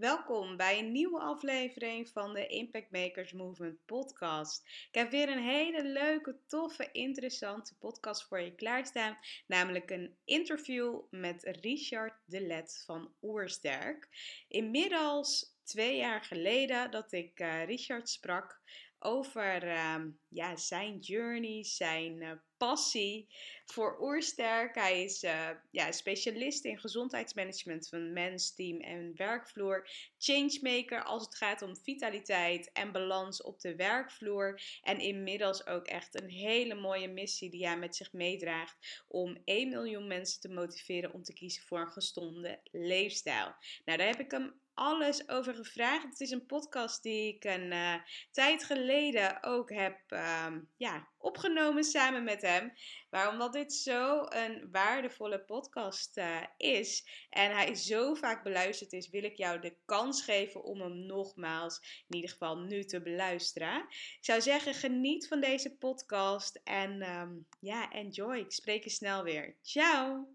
Welkom bij een nieuwe aflevering van de Impact Makers Movement podcast. Ik heb weer een hele leuke, toffe, interessante podcast voor je klaarstaan. Namelijk een interview met Richard de Let van Oersterk. Inmiddels twee jaar geleden dat ik uh, Richard sprak over uh, ja, zijn journey, zijn uh, passie voor Oersterk. Hij is uh, ja, specialist in gezondheidsmanagement van mens, team en werkvloer. Changemaker als het gaat om vitaliteit en balans op de werkvloer. En inmiddels ook echt een hele mooie missie die hij met zich meedraagt om 1 miljoen mensen te motiveren om te kiezen voor een gezonde leefstijl. Nou, daar heb ik hem alles over gevraagd. Het is een podcast die ik een uh, tijd geleden ook heb uh, ja, opgenomen samen met hem. Maar omdat dit zo een waardevolle podcast uh, is en hij zo vaak beluisterd is, wil ik jou de kans geven om hem nogmaals, in ieder geval nu, te beluisteren. Ik zou zeggen, geniet van deze podcast en um, ja, enjoy. Ik spreek je snel weer. Ciao!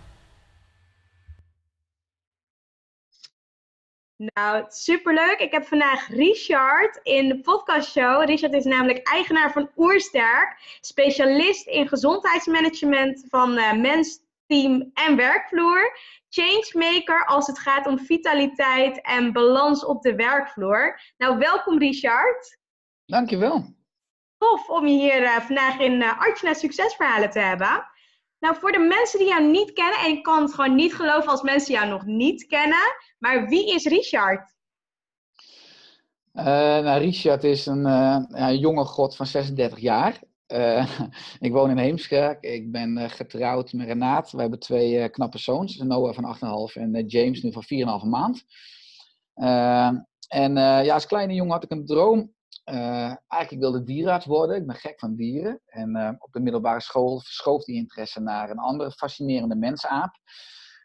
Nou, superleuk. Ik heb vandaag Richard in de podcastshow. Richard is namelijk eigenaar van Oersterk, specialist in gezondheidsmanagement van uh, mens, team en werkvloer. Changemaker als het gaat om vitaliteit en balans op de werkvloer. Nou, welkom Richard. Dankjewel. Tof om je hier uh, vandaag in uh, Succesverhalen te hebben. Nou, voor de mensen die jou niet kennen, en ik kan het gewoon niet geloven als mensen jou nog niet kennen, maar wie is Richard? Uh, nou, Richard is een uh, jonge god van 36 jaar. Uh, ik woon in Heemskerk. Ik ben getrouwd met Renaat. We hebben twee knappe zoons. Noah van 8,5 en James nu van 4,5 maand. en ja, als kleine jongen had ik een droom eigenlijk wilde dierenarts worden. Ik ben gek van dieren. En op de middelbare school verschoof die interesse naar een andere fascinerende mensaap.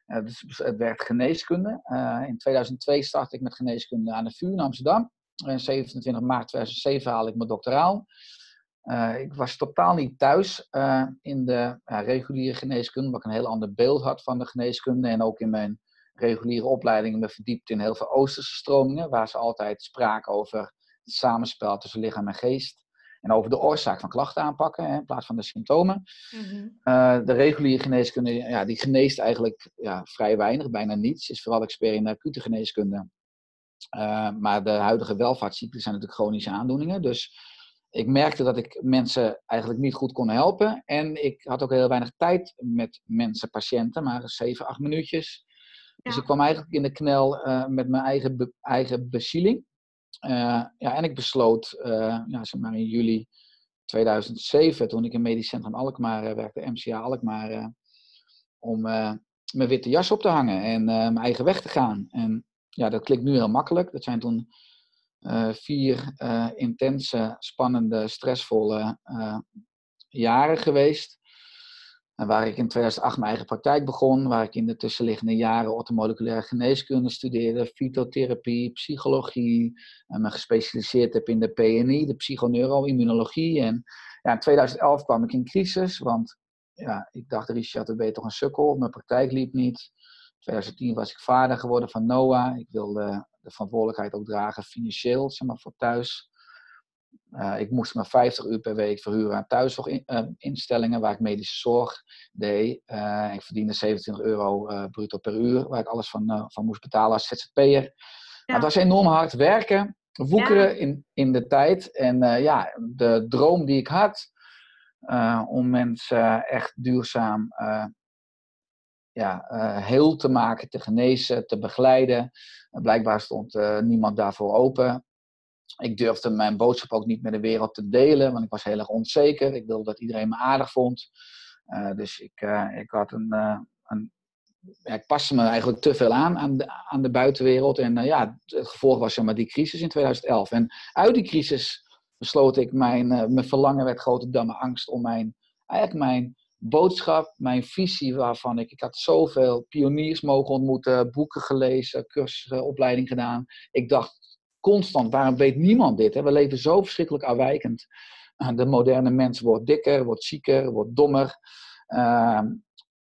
Uh, dus het werd geneeskunde. in 2002 startte ik met geneeskunde aan de VU in Amsterdam. En 27 maart 2007 haalde ik mijn doctoraal. ik was totaal niet thuis in de reguliere geneeskunde, omdat ik een heel ander beeld had van de geneeskunde. En ook in mijn reguliere opleiding me verdiept in heel veel Oosterse stromingen, waar ze altijd spraken over het samenspel tussen lichaam en geest. En over de oorzaak van klachten aanpakken hè, in plaats van de symptomen. Mhm. Eh, de reguliere geneeskunde, ja, die geneest eigenlijk ja, vrij weinig, bijna niets. Is vooral expert in de acute geneeskunde. Uh, maar de huidige welvaartsziekten zijn natuurlijk chronische aandoeningen. Dus ik merkte dat ik mensen eigenlijk niet goed kon helpen. En ik had ook heel weinig tijd met mensen, patiënten, maar 7, 8 minuutjes. Dus ik kwam eigenlijk in de knel uh, met mijn eigen, be eigen bezieling. Uh, ja, en ik besloot, uh, ja, zeg maar in juli 2007, toen ik in Medisch Centrum Alkmaar uh, werkte, MCA Alkmaar, om mijn witte jas op te hangen en mijn eigen weg te gaan. En ja, dat klinkt nu heel makkelijk. Dat zijn toen vier intense, spannende, stressvolle jaren geweest. Waar ik in 2008 mijn eigen praktijk begon, waar ik in de tussenliggende jaren ortomoleculaire geneeskunde studeerde, fytotherapie, psychologie, en me gespecialiseerd heb in de PNI, de psychoneuroimmunologie. En ja, in 2011 kwam ik in crisis, want ja, ik dacht, Richard, dan ben je toch een sukkel. Mijn praktijk liep niet. 2010 was ik vader geworden van Noah. Ik wilde de verantwoordelijkheid ook dragen financieel, zeg maar, voor thuis. Uh, ik moest maar 50 uur per week verhuren aan thuiszorginstellingen waar ik medische zorg deed. Uh, ik verdiende 27 euro uh, bruto per uur, waar ik alles van, van moest betalen als ZZP'er. Ja. Maar het was enorm hard werken, woekeren ja. in, in de tijd. En ja, de droom die ik had om mensen echt duurzaam ja, heel te maken, te genezen, te begeleiden. blijkbaar stond niemand daarvoor open ik durfde mijn boodschap ook niet met de wereld te delen, want ik was heel erg onzeker. Ik wilde dat iedereen me aardig vond. Uh, dus ik, uh, ik had een, uh, een ik paste me eigenlijk te veel aan aan de, aan de buitenwereld. En ja, het gevolg was zeg maar, die crisis in 2011. En uit die crisis besloot ik, mijn, mijn verlangen werd groter dan mijn angst om mijn, eigenlijk mijn boodschap, mijn visie waarvan ik, ik had zoveel pioniers mogen ontmoeten, boeken gelezen, cursussen, opleiding gedaan. Ik dacht, constant. Waarom weet niemand dit? Hè? We leven zo verschrikkelijk afwijkend. Eh, de moderne mens wordt dikker, wordt zieker, wordt dommer. Ehm,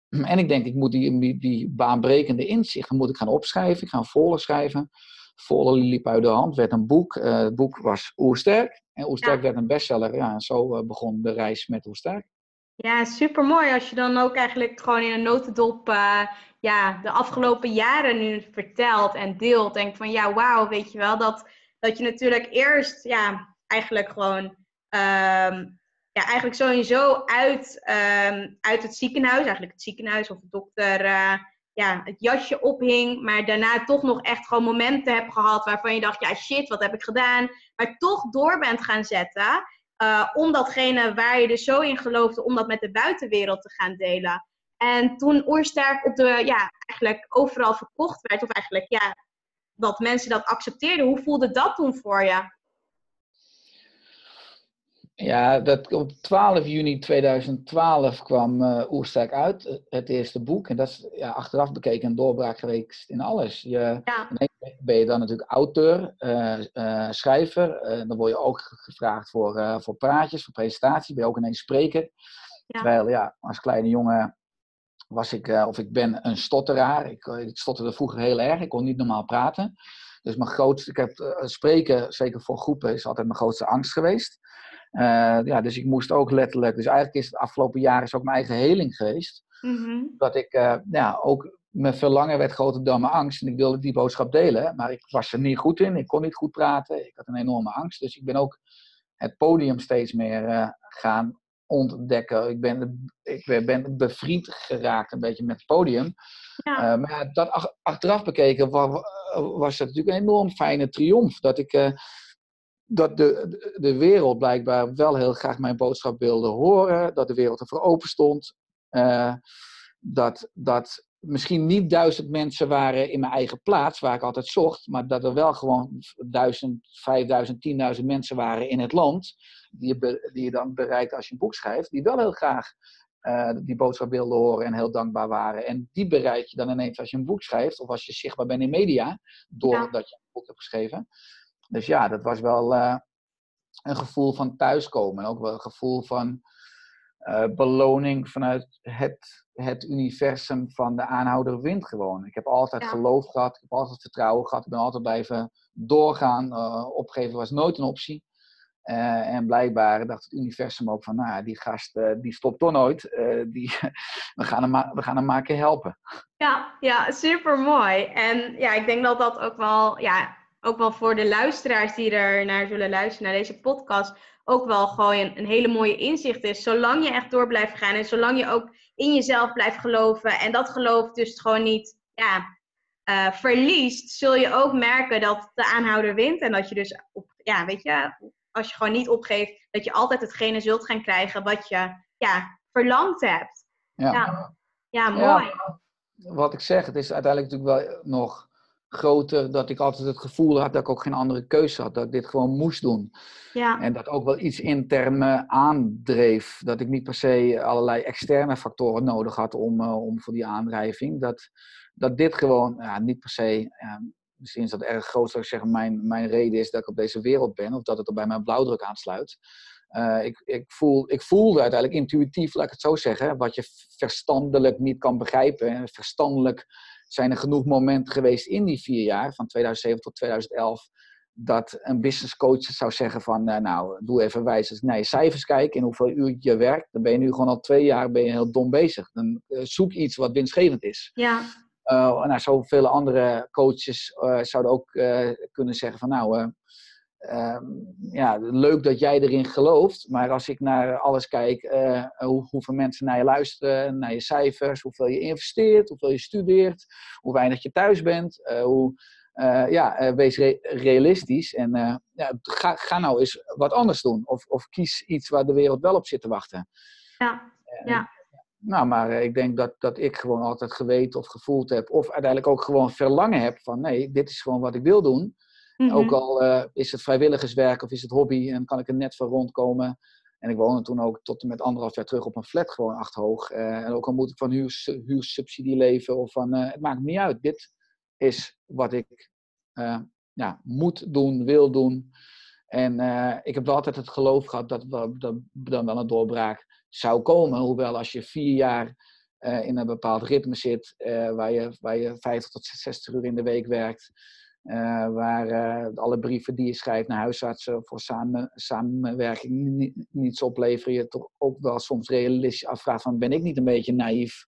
en ik denk, ik moet die, die, die baanbrekende inzichten moet ik gaan opschrijven. Ik ga volgen schrijven. Volle liep uit de hand, werd een boek. Uh, het boek was Oersterk. En Oersterk werd een bestseller. Ja, en zo uh, begon de reis met Oersterk. Ja, super mooi als je dan ook eigenlijk gewoon in een notendop uh, ja, de afgelopen jaren nu vertelt en deelt. Denk van ja, wauw, weet je wel, dat, dat je natuurlijk eerst ja, eigenlijk gewoon um, ja, eigenlijk sowieso uit, um, uit het ziekenhuis, eigenlijk het ziekenhuis of de dokter, uh, ja, het jasje ophing, maar daarna toch nog echt gewoon momenten hebt gehad waarvan je dacht, ja shit, wat heb ik gedaan? Maar toch door bent gaan zetten. Uh, om datgene waar je dus zo in geloofde, om dat met de buitenwereld te gaan delen. En toen Oersterk op de, ja, eigenlijk overal verkocht werd, of eigenlijk, ja, dat mensen dat accepteerden, hoe voelde dat toen voor je? Ja, dat, op 12 juni 2012 kwam uh, Oersterk uit, het eerste boek. En dat is ja, achteraf bekeken een doorbraak geweest in alles. Je, ja. ben je dan natuurlijk auteur, uh, uh, schrijver. dan word je ook gevraagd voor, voor praatjes, voor presentaties. Ben je ook ineens spreker. Ja. Terwijl ja, als kleine jongen was ik, of ik ben een stotteraar. Ik, eh, ik, stotterde vroeger heel erg. Ik kon niet normaal praten. Dus mijn grootste, ik heb uh, spreken, zeker voor groepen, is altijd mijn grootste angst geweest. Ja, dus ik moest ook letterlijk, dus eigenlijk is het afgelopen jaar is ook mijn eigen heling geweest. Mm-hmm. Dat ik ja, ook mijn verlangen werd groter dan mijn angst. En ik wilde die boodschap delen, maar ik was er niet goed in. Ik kon niet goed praten. Ik had een enorme angst. Dus ik ben ook het podium steeds meer gaan ontdekken. Ik ben, ik ben bevriend geraakt een beetje met het podium. Ja. Uh, maar dat achteraf bekeken was, was het natuurlijk een enorm fijne triomf. Dat ik uh, dat de, de wereld blijkbaar wel heel graag mijn boodschap wilde horen. Dat de wereld ervoor open stond. Uh, dat, dat misschien niet duizend mensen waren in mijn eigen plaats, waar ik altijd zocht, maar dat er wel gewoon duizend, vijfduizend, tienduizend mensen waren in het land, die je, die je dan bereikt als je een boek schrijft, die wel heel graag uh, die boodschap wilden horen en heel dankbaar waren. En die bereik je dan ineens als je een boek schrijft, of als je zichtbaar bent in media, doordat je een boek hebt geschreven. Dus ja, dat was wel uh, een gevoel van thuiskomen. En ook wel een gevoel van uh, beloning vanuit het het universum van de aanhouder wint gewoon. Ik heb altijd geloof gehad, ik heb altijd vertrouwen gehad, ik ben altijd blijven doorgaan. Uh, opgeven was nooit een optie. Uh, en blijkbaar dacht het universum ook van, nou, die gast uh, die stopt toch nooit. die, we, gaan hem we gaan hem maar keer helpen. Ja, ja, super mooi. En ja, ik denk dat dat ook wel, ja, ook wel voor de luisteraars die er naar zullen luisteren, naar deze podcast, ook wel gewoon een, een hele mooie inzicht is. Zolang je echt door blijft gaan en zolang je ook in jezelf blijft geloven en dat geloof dus gewoon niet ja, uh, verliest, zul je ook merken dat de aanhouder wint. En dat je dus, op, ja, weet je, als je gewoon niet opgeeft, dat je altijd hetgene zult gaan krijgen wat je ja, verlangd hebt. Ja, ja, ja mooi. wat ik zeg, het is uiteindelijk natuurlijk wel nog groter dat ik altijd het gevoel had dat ik ook geen andere keuze had. Dat ik dit gewoon moest doen. Ja. En dat ook wel iets intern me aandreef. Dat ik niet per se allerlei externe factoren nodig had om, uh, om voor die aandrijving. Dat, dat dit gewoon ja, niet per se. Ja, misschien is dat erg groot dat ik zeg mijn, mijn reden is dat ik op deze wereld ben. Of dat het er bij mijn blauwdruk aansluit. ik, ik, voel, ik voelde uiteindelijk intuïtief, laat ik het zo zeggen, wat je verstandelijk niet kan begrijpen. Verstandelijk zijn er genoeg momenten geweest in die vier jaar, van 2007 tot 2011, dat een business coach zou zeggen van, uh, nou, doe even wijs naar je cijfers kijken en hoeveel uur je werkt. Dan ben je nu gewoon al twee jaar ben je heel dom bezig. Dan uh, zoek iets wat winstgevend is. Ja. Uh, nou, zoveel andere coaches zouden ook kunnen zeggen van, nou, ehm, ja, leuk dat jij erin gelooft, maar als ik naar alles kijk, hoe, hoeveel mensen naar je luisteren, naar je cijfers, hoeveel je investeert, hoeveel je studeert, hoe weinig je thuis bent, hoe uh, ja, wees re realistisch en ja, ga, ga nou eens wat anders doen. Of, of kies iets waar de wereld wel op zit te wachten. Ja, ja. Nou, maar ik denk dat, dat ik gewoon altijd geweten of gevoeld heb, of uiteindelijk ook gewoon verlangen heb van nee, dit is gewoon wat ik wil doen. Mm -hmm. Ook al is het vrijwilligerswerk of is het hobby en kan ik er net van rondkomen. En ik woonde toen ook tot en met anderhalf jaar terug op een flat gewoon achterhoog. en ook al moet ik van huur, huursubsidie leven of van, het maakt niet uit. Dit, is wat ik ja, moet doen, wil doen. En ik heb wel altijd het geloof gehad dat, dat dan wel een doorbraak zou komen. Hoewel als je vier jaar in een bepaald ritme zit, waar, je, waar je 50 tot 60 uur in de week werkt, waar alle brieven die je schrijft naar huisartsen voor samen, samenwerking niet, niets opleveren, je toch ook wel soms realistisch afvraagt van ben ik niet een beetje naïef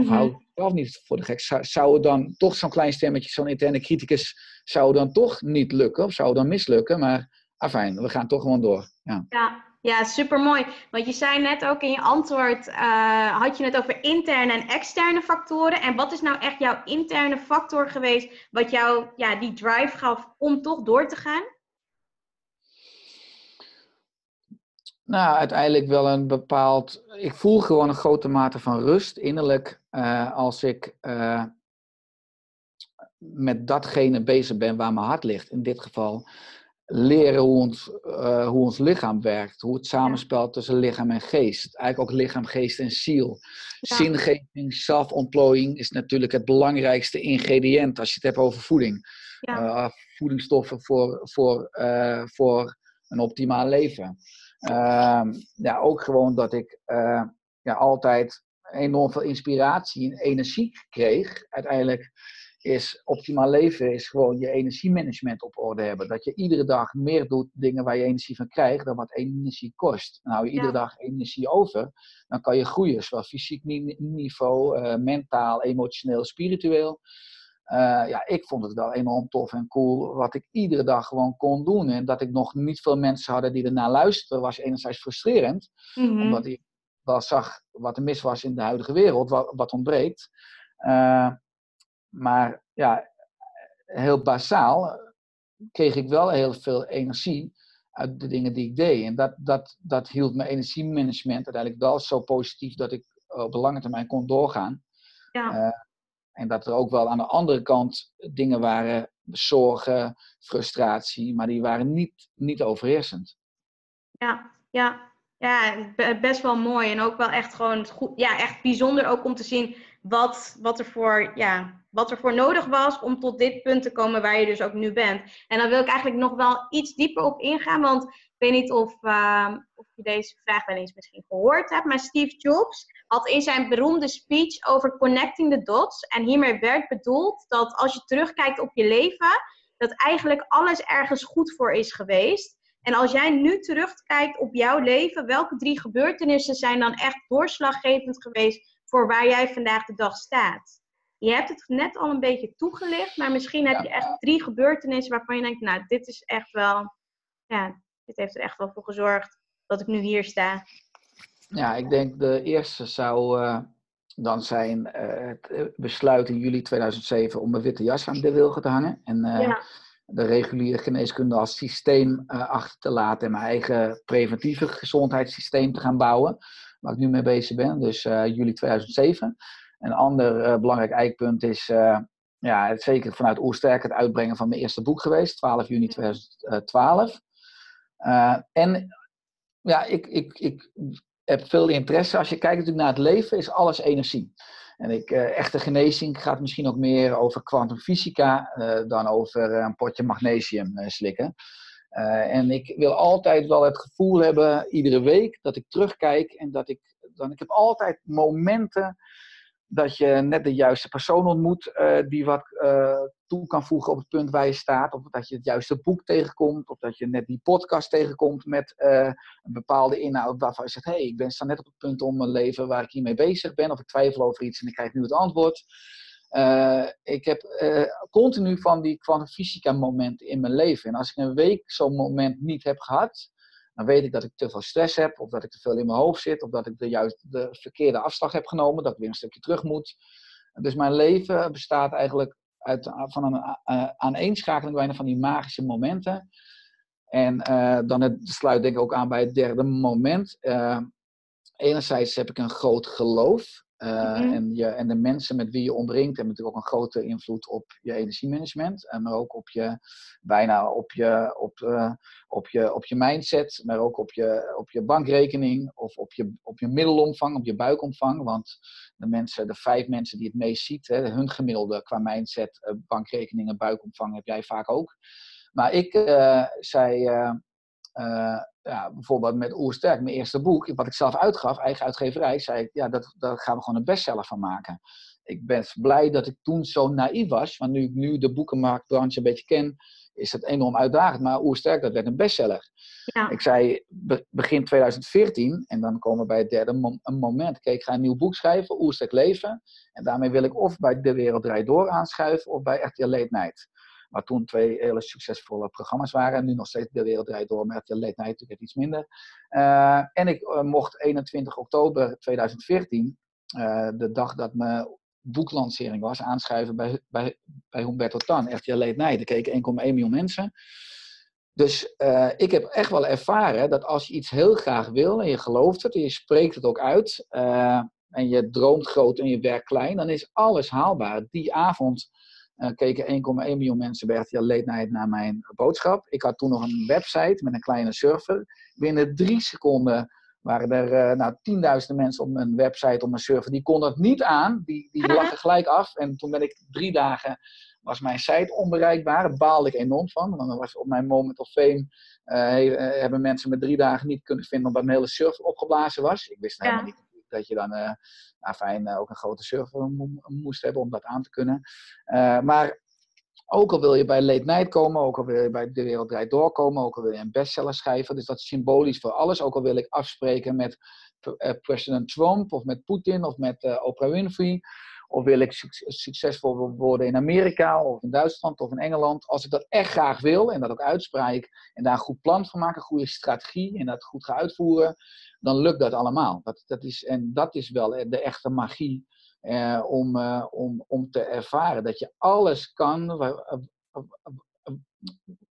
of hou ik zelf niet voor de gek? Zou, zou het dan toch zo'n klein stemmetje, zo'n interne criticus, zou dan toch niet lukken? Of zou dan mislukken? Maar afijn, we gaan toch gewoon door. Ja, ja, ja super mooi. Want je zei net ook in je antwoord, uh, had je het over interne en externe factoren. En wat is nou echt jouw interne factor geweest, wat jou ja, die drive gaf om toch door te gaan? Nou, uiteindelijk wel een bepaald. Ik voel gewoon een grote mate van rust innerlijk uh, als ik uh, met datgene bezig ben waar mijn hart ligt. In dit geval leren hoe ons, uh, hoe ons lichaam werkt, hoe het samenspel tussen lichaam en geest. Eigenlijk ook lichaam, geest en ziel. Ja. Zingeving, zelfontplooiing is natuurlijk het belangrijkste ingrediënt als je het hebt over voeding. Ja. voedingsstoffen voor, voor, voor een optimaal leven. Uh, ja, ook gewoon dat ik ja, altijd enorm veel inspiratie en energie kreeg. Uiteindelijk is optimaal leven is gewoon je energiemanagement op orde hebben. Dat je iedere dag meer doet dingen waar je energie van krijgt dan wat energie kost. En hou je iedere dag energie over, dan kan je groeien. Zowel fysiek niveau, uh, mentaal, emotioneel, spiritueel. Uh, ja, ik vond het wel enorm tof en cool wat ik iedere dag gewoon kon doen. En dat ik nog niet veel mensen hadden die ernaar luisterden, was enerzijds frustrerend. Mm -hmm. Omdat ik wel zag wat er mis was in de huidige wereld, wat, wat ontbreekt. Uh, maar ja, heel basaal kreeg ik wel heel veel energie uit de dingen die ik deed. En dat, dat, dat hield mijn energiemanagement uiteindelijk wel zo positief dat ik op de lange termijn kon doorgaan. Ja. Uh, en dat er ook wel aan de andere kant dingen waren, zorgen, frustratie, maar die waren niet, niet overheersend. Ja, ja, ja, best wel mooi. En ook wel echt gewoon goed, ja, echt bijzonder ook om te zien wat, wat, er voor, ja, wat er voor nodig was om tot dit punt te komen waar je dus ook nu bent. En dan wil ik eigenlijk nog wel iets dieper op ingaan, want ik weet niet of, uh, of je deze vraag wel eens misschien gehoord hebt, maar Steve Jobs had in zijn beroemde speech over connecting the dots, en hiermee werd bedoeld dat als je terugkijkt op je leven, dat eigenlijk alles ergens goed voor is geweest. En als jij nu terugkijkt op jouw leven, welke drie gebeurtenissen zijn dan echt doorslaggevend geweest voor waar jij vandaag de dag staat? Je hebt het net al een beetje toegelicht, maar misschien heb je echt drie gebeurtenissen waarvan je denkt, nou, dit is echt wel, ja, dit heeft er echt wel voor gezorgd dat ik nu hier sta. Ja, ik denk de eerste zou uh, dan zijn uh, het besluit in juli 2007 om een witte jas aan de wilgen te hangen. En uh, ja. de reguliere geneeskunde als systeem achter te laten en mijn eigen preventieve gezondheidssysteem te gaan bouwen. Waar ik nu mee bezig ben, dus juli 2007. Een ander belangrijk eikpunt is ja, het zeker vanuit Oersterk het uitbrengen van mijn eerste boek geweest, 12 juni 2012. en ja, ik, ik, ik heb veel interesse. Als je kijkt natuurlijk naar het leven, is alles energie. En ik, uh, echte genezing gaat misschien ook meer over kwantumfysica uh, dan over een potje magnesium slikken. en ik wil altijd wel het gevoel hebben, iedere week, dat ik terugkijk en dat ik, dan, ik heb altijd momenten dat je net de juiste persoon ontmoet uh, die wat uh, toe kan voegen op het punt waar je staat. Of dat je het juiste boek tegenkomt. Of dat je net die podcast tegenkomt met een bepaalde inhoud waarvan je zegt... hé, hey, ik ben sta net op het punt om mijn leven waar ik hiermee bezig ben. Of ik twijfel over iets en ik krijg nu het antwoord. Ik heb continu van die kwantumfysica momenten in mijn leven. En als ik een week zo'n moment niet heb gehad dan weet ik dat ik te veel stress heb, of dat ik te veel in mijn hoofd zit, of dat ik de, juist de verkeerde afslag heb genomen, dat ik weer een stukje terug moet. Dus mijn leven bestaat eigenlijk uit, van een uh, aaneenschakeling bijna van die magische momenten. En dan het, sluit denk ik ook aan bij het derde moment. Enerzijds heb ik een groot geloof. Uh, en, je, en de mensen met wie je omringt hebben natuurlijk ook een grote invloed op je energiemanagement. En maar ook op je, bijna op je, op, uh, op je, op je mindset, maar ook op je, op je bankrekening of op je, op je middelomvang, op je buikomvang. Want de mensen, de vijf mensen die het meest ziet, hè, hun gemiddelde qua mindset, bankrekening en buikomvang heb jij vaak ook. Maar ik zei uh, ja, bijvoorbeeld met Oersterk, mijn eerste boek, wat ik zelf uitgaf, eigen uitgeverij, zei ik, ja, dat, daar gaan we gewoon een bestseller van maken. Ik ben blij dat ik toen zo naïef was, want nu ik nu de boekenmarktbranche een beetje ken, is het enorm uitdagend. Maar Oersterk, dat werd een bestseller. Ja. Ik zei begin 2014, en dan komen we bij het derde moment. Kijk, ik ga een nieuw boek schrijven, Oersterk Leven. En daarmee wil ik of bij De Wereld Draait Door aanschuiven, of bij RTL Late Night. Waar toen twee hele succesvolle programma's waren. En nu nog steeds de wereld draait door met de late night natuurlijk iets minder. Uh, en ik uh, mocht 21 oktober 2014, uh, de dag dat mijn boeklancering was, aanschuiven bij, bij, bij Humberto Tan, RTL Late Night. Er keken 1,1 miljoen mensen. Dus ik heb echt wel ervaren dat als je iets heel graag wil en je gelooft het en je spreekt het ook uit en je droomt groot en je werkt klein, dan is alles haalbaar. Die avond uh, keken 1,1 miljoen mensen bij RTL Late Night naar mijn boodschap. Ik had toen nog een website met een kleine server. Binnen drie seconden waren er uh, nou, tienduizenden mensen op mijn website, op mijn server. Die konden het niet aan. Die, die lachen gelijk af. En toen ben ik drie dagen, was mijn site onbereikbaar. Daar baalde ik enorm van. Want dan was op mijn moment of fame, uh, hebben mensen me drie dagen niet kunnen vinden omdat mijn hele server opgeblazen was. Ik wist helemaal niet dat je dan uh, nou, fijn ook een grote server moest hebben om dat aan te kunnen. Uh, maar ook al wil je bij Late Night komen, ook al wil je bij De Wereld Draait doorkomen, ook al wil je een bestseller schrijven, dus dat is symbolisch voor alles. Ook al wil ik afspreken met president Trump of met Poetin of met Oprah Winfrey. Of wil ik succesvol worden in Amerika of in Duitsland of in Engeland. Als ik dat echt graag wil en dat ook uitspreek en daar een goed plan van maak, een goede strategie en dat goed ga uitvoeren, dan lukt dat allemaal. Dat, dat is, en dat is wel de echte magie eh, om, eh, om, om te ervaren dat je alles kan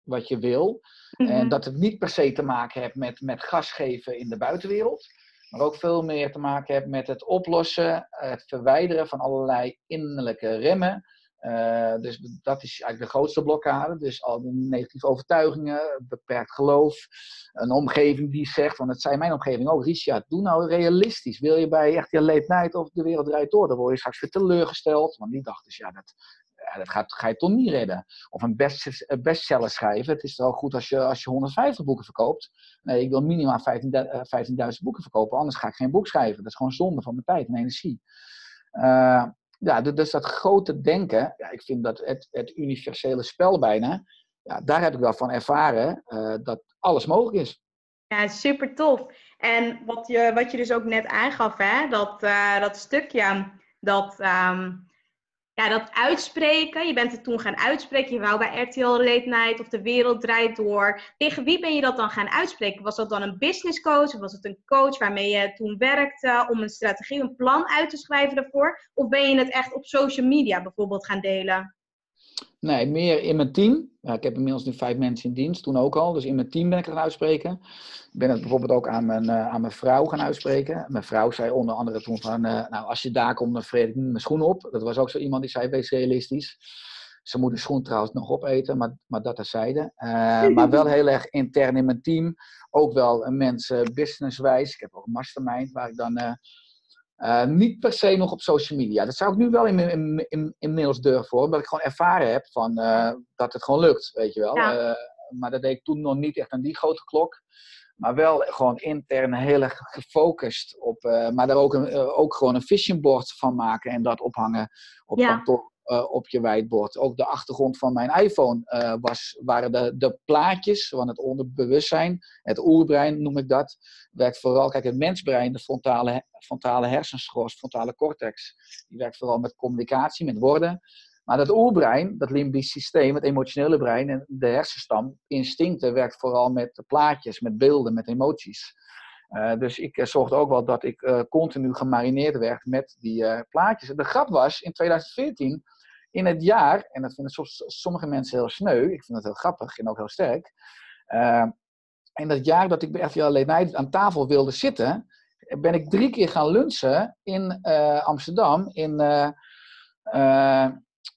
wat je wil. En mhm. dat het niet per se te maken heeft met, met gas geven in de buitenwereld. Maar ook veel meer te maken heeft met het oplossen, het verwijderen van allerlei innerlijke remmen. Uh, dus dat is eigenlijk de grootste blokkade. Dus al die negatieve overtuigingen, beperkt geloof, een omgeving die zegt, want het zei mijn omgeving ook, Richard, doe nou realistisch. Wil je bij echt je night of de wereld draait door, dan word je straks weer teleurgesteld. Want die dachten, dus, ja, dat, dat gaat, ga je toch niet redden. Of een, best, bestseller schrijven. Het is wel goed als je, als je 150 boeken verkoopt. Nee, ik wil minimaal 15.000 15 boeken verkopen, anders ga ik geen boek schrijven. Dat is gewoon zonde van mijn tijd en energie. Uh, ja, dus dat grote denken, ja, ik vind dat het, het universele spel bijna, ja, daar heb ik wel van ervaren uh, dat alles mogelijk is. Ja, super tof. En wat je, wat je dus ook net aangaf, hè, dat, dat stukje, dat, um, ja, dat uitspreken. Je bent het toen gaan uitspreken. Je wou bij RTL Late Night of De Wereld Draait Door. Tegen wie ben je dat dan gaan uitspreken? Was dat dan een business coach? Of was het een coach waarmee je toen werkte om een strategie, een plan uit te schrijven daarvoor? Of ben je het echt op social media bijvoorbeeld gaan delen? Nee, meer in mijn team. Ja, ik heb inmiddels nu vijf mensen in dienst, toen ook al. Dus in mijn team ben ik het gaan uitspreken. Ik ben het bijvoorbeeld ook aan mijn, uh, aan mijn vrouw gaan uitspreken. Mijn vrouw zei onder andere toen van, uh, nou als je daar komt, dan vreet ik mijn schoen op. Dat was ook zo iemand die zei, wees realistisch. Ze moet de schoen trouwens nog opeten, maar, maar dat terzijde. Uh, maar wel heel erg intern in mijn team. Ook wel mensen businesswijs. Ik heb ook een mastermind waar ik dan uh, niet per se nog op social media. Dat zou ik nu wel in, in, in, inmiddels durven voor, omdat ik gewoon ervaren heb van, uh, dat het gewoon lukt, weet je wel. Ja. Uh, maar dat deed ik toen nog niet echt aan die grote klok. Maar wel gewoon intern heel erg gefocust op. maar daar ook, een, ook gewoon een vision board van maken en dat ophangen op kantoor uh, op je whiteboard. Ook de achtergrond van mijn iPhone uh, was, waren de, de plaatjes van het onderbewustzijn. Het oerbrein noem ik dat. Werkt vooral, kijk, het mensbrein, de frontale, frontale hersenschors, frontale cortex, die werkt vooral met communicatie, met woorden. Maar dat oerbrein, dat limbisch systeem, het emotionele brein en de hersenstam, instincten, werkt vooral met plaatjes, met beelden, met emoties. Uh, dus ik uh, zorgde ook wel dat ik uh, continu gemarineerd werd met die plaatjes. De grap was, in 2014 in het jaar, en dat vinden sommige mensen heel sneu, ik vind het heel grappig en ook heel sterk. In dat jaar dat ik bij RTL Night aan tafel wilde zitten, ben ik drie keer gaan lunchen in Amsterdam, in,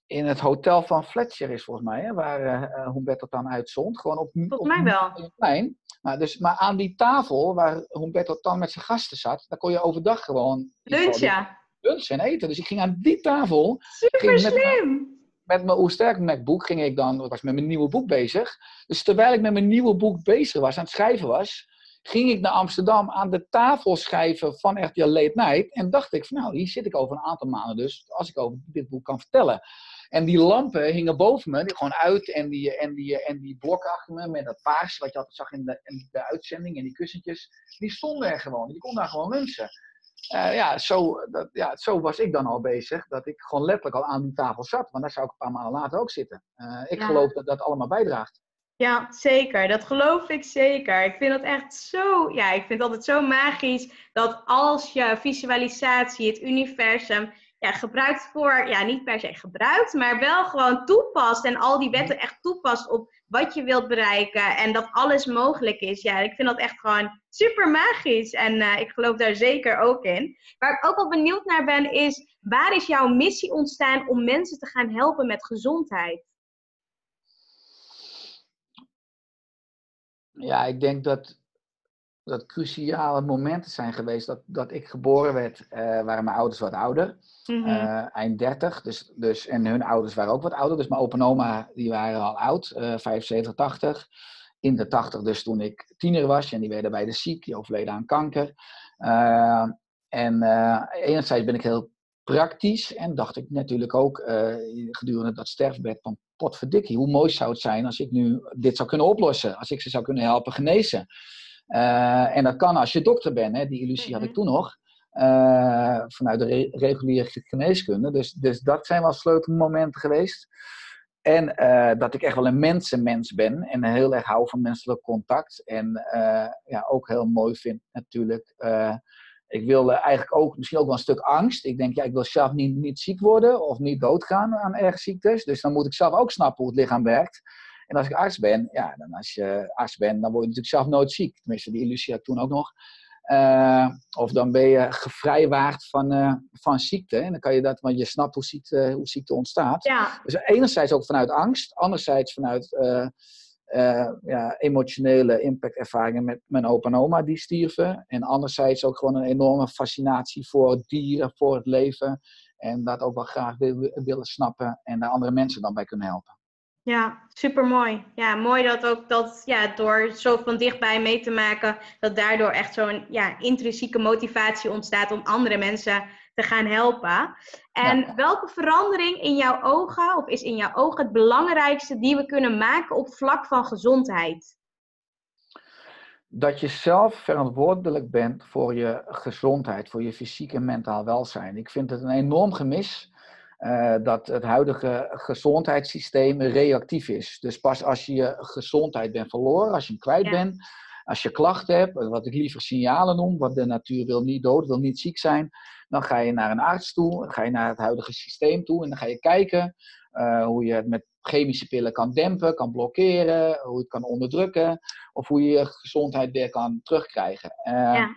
in het hotel van Fletcher is volgens mij, hè, waar Humberto dan uitzond. Gewoon op, volgens mij wel. Plein. Maar, dus, maar aan die tafel waar Humberto dan met zijn gasten zat, daar kon je overdag gewoon... Lunchen? lunchen en eten. Dus ik ging aan die tafel. Super slim! Met mijn Oersterk MacBook ging ik dan, was met mijn nieuwe boek bezig. Dus terwijl ik met mijn nieuwe boek bezig was, aan het schrijven was, ging ik naar Amsterdam aan de tafel schrijven van RTL Late Night. En dacht ik van nou, hier zit ik over een aantal maanden dus, als ik over dit boek kan vertellen. En die lampen hingen boven me, die gewoon uit. En die, en die, en die blokken achter me met dat paars, wat je altijd zag in de, in de uitzending. En die kussentjes, die stonden er gewoon. Je kon daar gewoon lunchen. Uh, ja, zo, dat, ja, zo was ik dan al bezig. Dat ik gewoon letterlijk al aan die tafel zat. Want daar zou ik een paar maanden later ook zitten. Uh, ik geloof dat dat allemaal bijdraagt. Ja, zeker. Dat geloof ik zeker. Ik vind dat echt zo, ja, ik vind het altijd zo magisch dat als je visualisatie, het universum, gebruikt voor, ja, niet per se gebruikt, maar wel gewoon toepast en al die wetten echt toepast op wat je wilt bereiken en dat alles mogelijk is. Ja, ik vind dat echt gewoon super magisch en uh, ik geloof daar zeker ook in. Waar ik ook wel benieuwd naar ben is, waar is jouw missie ontstaan om mensen te gaan helpen met gezondheid? Ja, ik denk dat dat cruciale momenten zijn geweest dat, dat ik geboren werd, uh, waren mijn ouders wat ouder. Mm -hmm. uh, eind 30. Dus, dus, en hun ouders waren ook wat ouder. Dus mijn opa en oma die waren al oud, uh, 75, 80. In de 80 dus toen ik tiener was. En die werden beide ziek, die overleden aan kanker. Uh, en enerzijds ben ik heel praktisch. En dacht ik natuurlijk ook gedurende dat sterfbed van potverdikkie. Hoe mooi zou het zijn als ik nu dit zou kunnen oplossen. Als ik ze zou kunnen helpen genezen. Uh, en dat kan als je dokter bent, hè? die illusie had ik mhm. toen nog. Uh, vanuit de re reguliere geneeskunde. Dus, dus dat zijn wel sleutelmomenten geweest. En uh, dat ik echt wel een mensenmens ben en heel erg hou van menselijk contact. En ja, ook heel mooi vind natuurlijk. ik wil eigenlijk ook misschien ook wel een stuk angst. Ik denk, ja, ik wil zelf niet, niet ziek worden of niet doodgaan aan erg ziektes. Dus dan moet ik zelf ook snappen hoe het lichaam werkt. En als ik arts ben, ja, dan als je arts bent, dan word je natuurlijk zelf nooit ziek. Tenminste, die illusie had toen ook nog. Uh, of dan ben je gevrijwaard van, uh, van ziekte. En dan kan je dat, want je snapt hoe ziekte, hoe ziekte ontstaat. Ja. Dus enerzijds ook vanuit angst, anderzijds vanuit uh, ja, emotionele impactervaringen met mijn opa en oma die stierven. En anderzijds ook gewoon een enorme fascinatie voor dieren, voor het leven. En dat ook wel graag willen snappen en daar andere mensen dan bij kunnen helpen. Ja, super mooi. Ja, mooi dat ook dat ja, door zo van dichtbij mee te maken, dat daardoor echt zo'n ja, intrinsieke motivatie ontstaat om andere mensen te gaan helpen. En welke verandering in jouw ogen, of is in jouw ogen het belangrijkste die we kunnen maken op vlak van gezondheid? Dat je zelf verantwoordelijk bent voor je gezondheid, voor je fysiek en mentaal welzijn. Ik vind het een enorm gemis uh, dat het huidige gezondheidssysteem reactief is. Dus pas als je je gezondheid bent verloren, als je hem kwijt bent, als je klachten hebt, wat ik liever signalen noem, wat de natuur wil niet dood, wil niet ziek zijn, dan ga je naar een arts toe, dan ga je naar het huidige systeem toe en dan ga je kijken uh, hoe je het met chemische pillen kan dempen, kan blokkeren, hoe je het kan onderdrukken, of hoe je je gezondheid weer kan terugkrijgen. Uh, ja.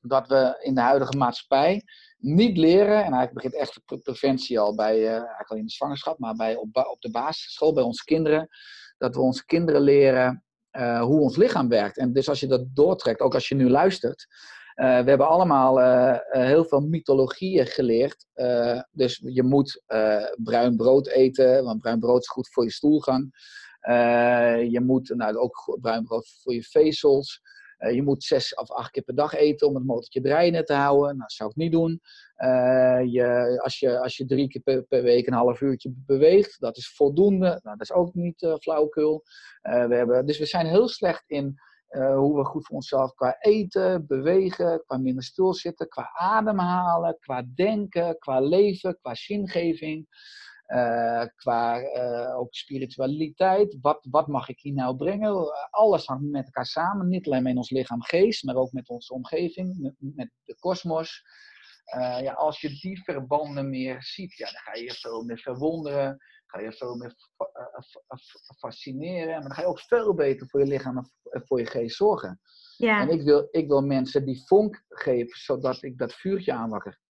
Dat we in de huidige maatschappij niet leren, en eigenlijk begint echt preventie al bij, uh, eigenlijk al in de zwangerschap, maar bij, op, op de basisschool, bij onze kinderen, dat we onze kinderen leren uh, hoe ons lichaam werkt. En dus als je dat doortrekt, ook als je nu luistert, uh, we hebben allemaal heel veel mythologieën geleerd. dus je moet bruin brood eten, want bruin brood is goed voor je stoelgang. je moet nou, ook bruin brood voor je vezels. Uh, je moet zes of acht keer per dag eten om het motortje draaiende te houden. Nou, dat zou ik niet doen. Uh, je, als, je, als je drie keer per, week een half uurtje beweegt, dat is voldoende. Nou, dat is ook niet uh, flauwekul. we hebben, dus we zijn heel slecht in hoe we goed voor onszelf qua eten, bewegen, qua minder stilzitten, qua ademhalen, qua denken, qua leven, qua zingeving. Uh, qua uh, ook spiritualiteit. Wat, wat mag ik hier nou brengen? Alles hangt met elkaar samen. Niet alleen met ons lichaam, geest, maar ook met onze omgeving, met, met de kosmos. Uh, ja, als je die verbanden meer ziet, ja, dan ga je je veel meer verwonderen. Ga je veel meer fascineren. Maar dan ga je ook veel beter voor je lichaam en voor je geest zorgen. Ja. En ik wil, ik wil mensen die vonk geven, zodat ik dat vuurtje aanwakker.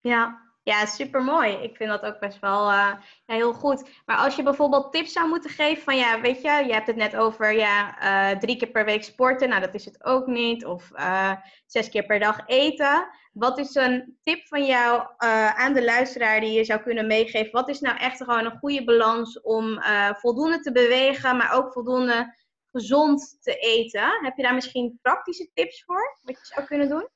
Ja, ja, super mooi. Ik vind dat ook best wel uh, ja, heel goed. Maar als je bijvoorbeeld tips zou moeten geven van ja, weet je, je hebt het net over ja, uh, drie keer per week sporten. Nou, dat is het ook niet. Of uh, zes keer per dag eten. Wat is een tip van jou aan de luisteraar die je zou kunnen meegeven? Wat is nou echt gewoon een goede balans om voldoende te bewegen, maar ook voldoende gezond te eten? Heb je daar misschien praktische tips voor, wat je zou kunnen doen?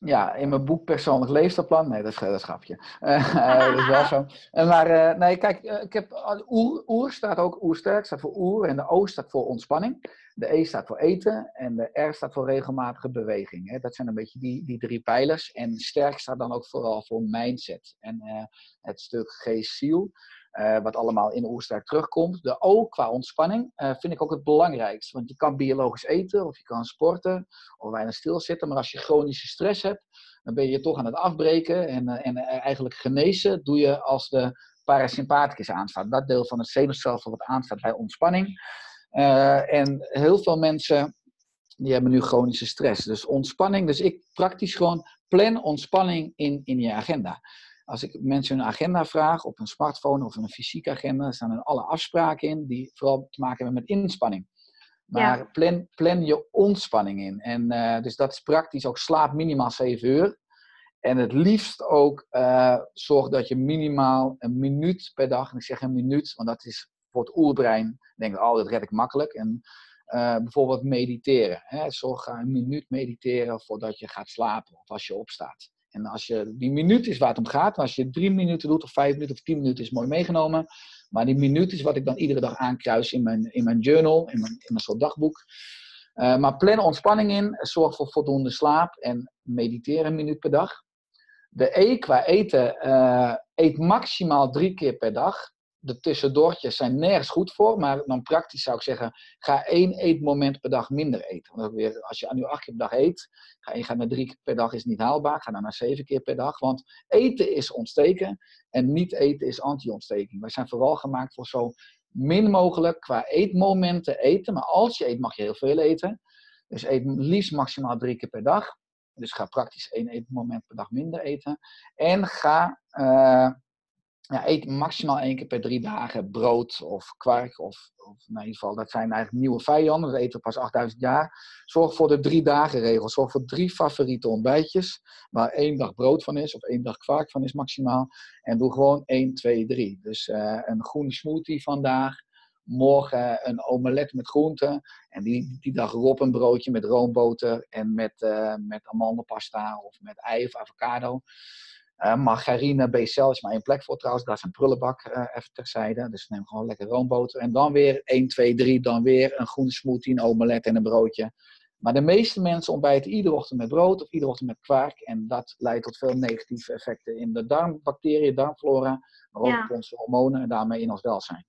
Ja, in mijn boek Persoonlijk Leefstijlplan. Nee, dat is, dat schapje. Uh, dat is wel zo. maar uh, nee, kijk, ik heb, oer, oer staat ook, oersterk staat voor oer en de O staat voor ontspanning. De E staat voor eten en de R staat voor regelmatige beweging. Hè. Dat zijn een beetje die, die drie pijlers. En sterk staat dan ook vooral voor mindset en het stuk geest-ziel. Uh, wat allemaal in Oersterk terugkomt. De O qua ontspanning uh, vind ik ook het belangrijkste. Want je kan biologisch eten of je kan sporten of weinig stilzitten. Maar als je chronische stress hebt, dan ben je toch aan het afbreken. En, uh, en eigenlijk genezen doe je als de parasympathicus aanstaat. Dat deel van het zenuwstelsel wat aanstaat bij ontspanning. en heel veel mensen die hebben nu chronische stress. Dus ontspanning. Dus ik praktisch gewoon plan ontspanning in, in je agenda. Als ik mensen hun agenda vraag op een smartphone of een fysieke agenda, staan er alle afspraken in die vooral te maken hebben met inspanning. Maar plan, plan je ontspanning in. En uh, dus dat is praktisch ook slaap minimaal 7 uur. En het liefst ook uh, zorg dat je minimaal een minuut per dag, en ik zeg een minuut, want dat is voor het oerbrein, denk ik, oh, dat red ik makkelijk. En uh, bijvoorbeeld mediteren. Hè? Zorg een minuut mediteren voordat je gaat slapen of als je opstaat. En als je, die minuut is waar het om gaat. Als je drie minuten doet, of vijf minuten, of tien minuten, is mooi meegenomen. Maar die minuut is wat ik dan iedere dag aankruis in mijn, in mijn journal, in mijn, in mijn soort dagboek. Uh, maar plan ontspanning in, zorg voor voldoende slaap en mediteer een minuut per dag. De E qua eten, uh, eet maximaal drie keer per dag de tussendoortjes zijn nergens goed voor. Maar dan praktisch zou ik zeggen, ga één eetmoment per dag minder eten. Want weer, als je nu acht keer per dag eet, ga je naar drie keer per dag is niet haalbaar. Ga dan naar zeven keer per dag. Want eten is ontsteken en niet eten is anti-ontsteking. Wij zijn vooral gemaakt voor zo min mogelijk qua eetmomenten eten. Maar als je eet, mag je heel veel eten. Dus eet liefst maximaal drie keer per dag. Dus ga praktisch één eetmoment per dag minder eten. En ga... Uh, ja, eet maximaal één keer per drie dagen brood of kwark. Of, of in ieder geval, dat zijn eigenlijk nieuwe vijanden. We eten pas 8000 jaar. Zorg voor de drie dagen regel. Zorg voor drie favoriete ontbijtjes. Waar één dag brood van is of één dag kwark van is maximaal. En doe gewoon 1, 2, 3. Dus uh, een groene smoothie vandaag. Morgen een omelet met groenten. En die, die dag erop een broodje met roomboter en met, uh, met amandelpasta of met ei of avocado. Margarine, BCL is maar één plek voor trouwens. Daar is een prullenbak uh, even terzijde. Dus neem gewoon lekker roomboter. En dan weer 1, 2, 3. Dan weer een groene smoothie, een omelet en een broodje. Maar de meeste mensen ontbijten iedere ochtend met brood of iedere ochtend met kwark. En dat leidt tot veel negatieve effecten in de darmbacteriën, darmflora. Maar ook op onze hormonen en daarmee in ons welzijn.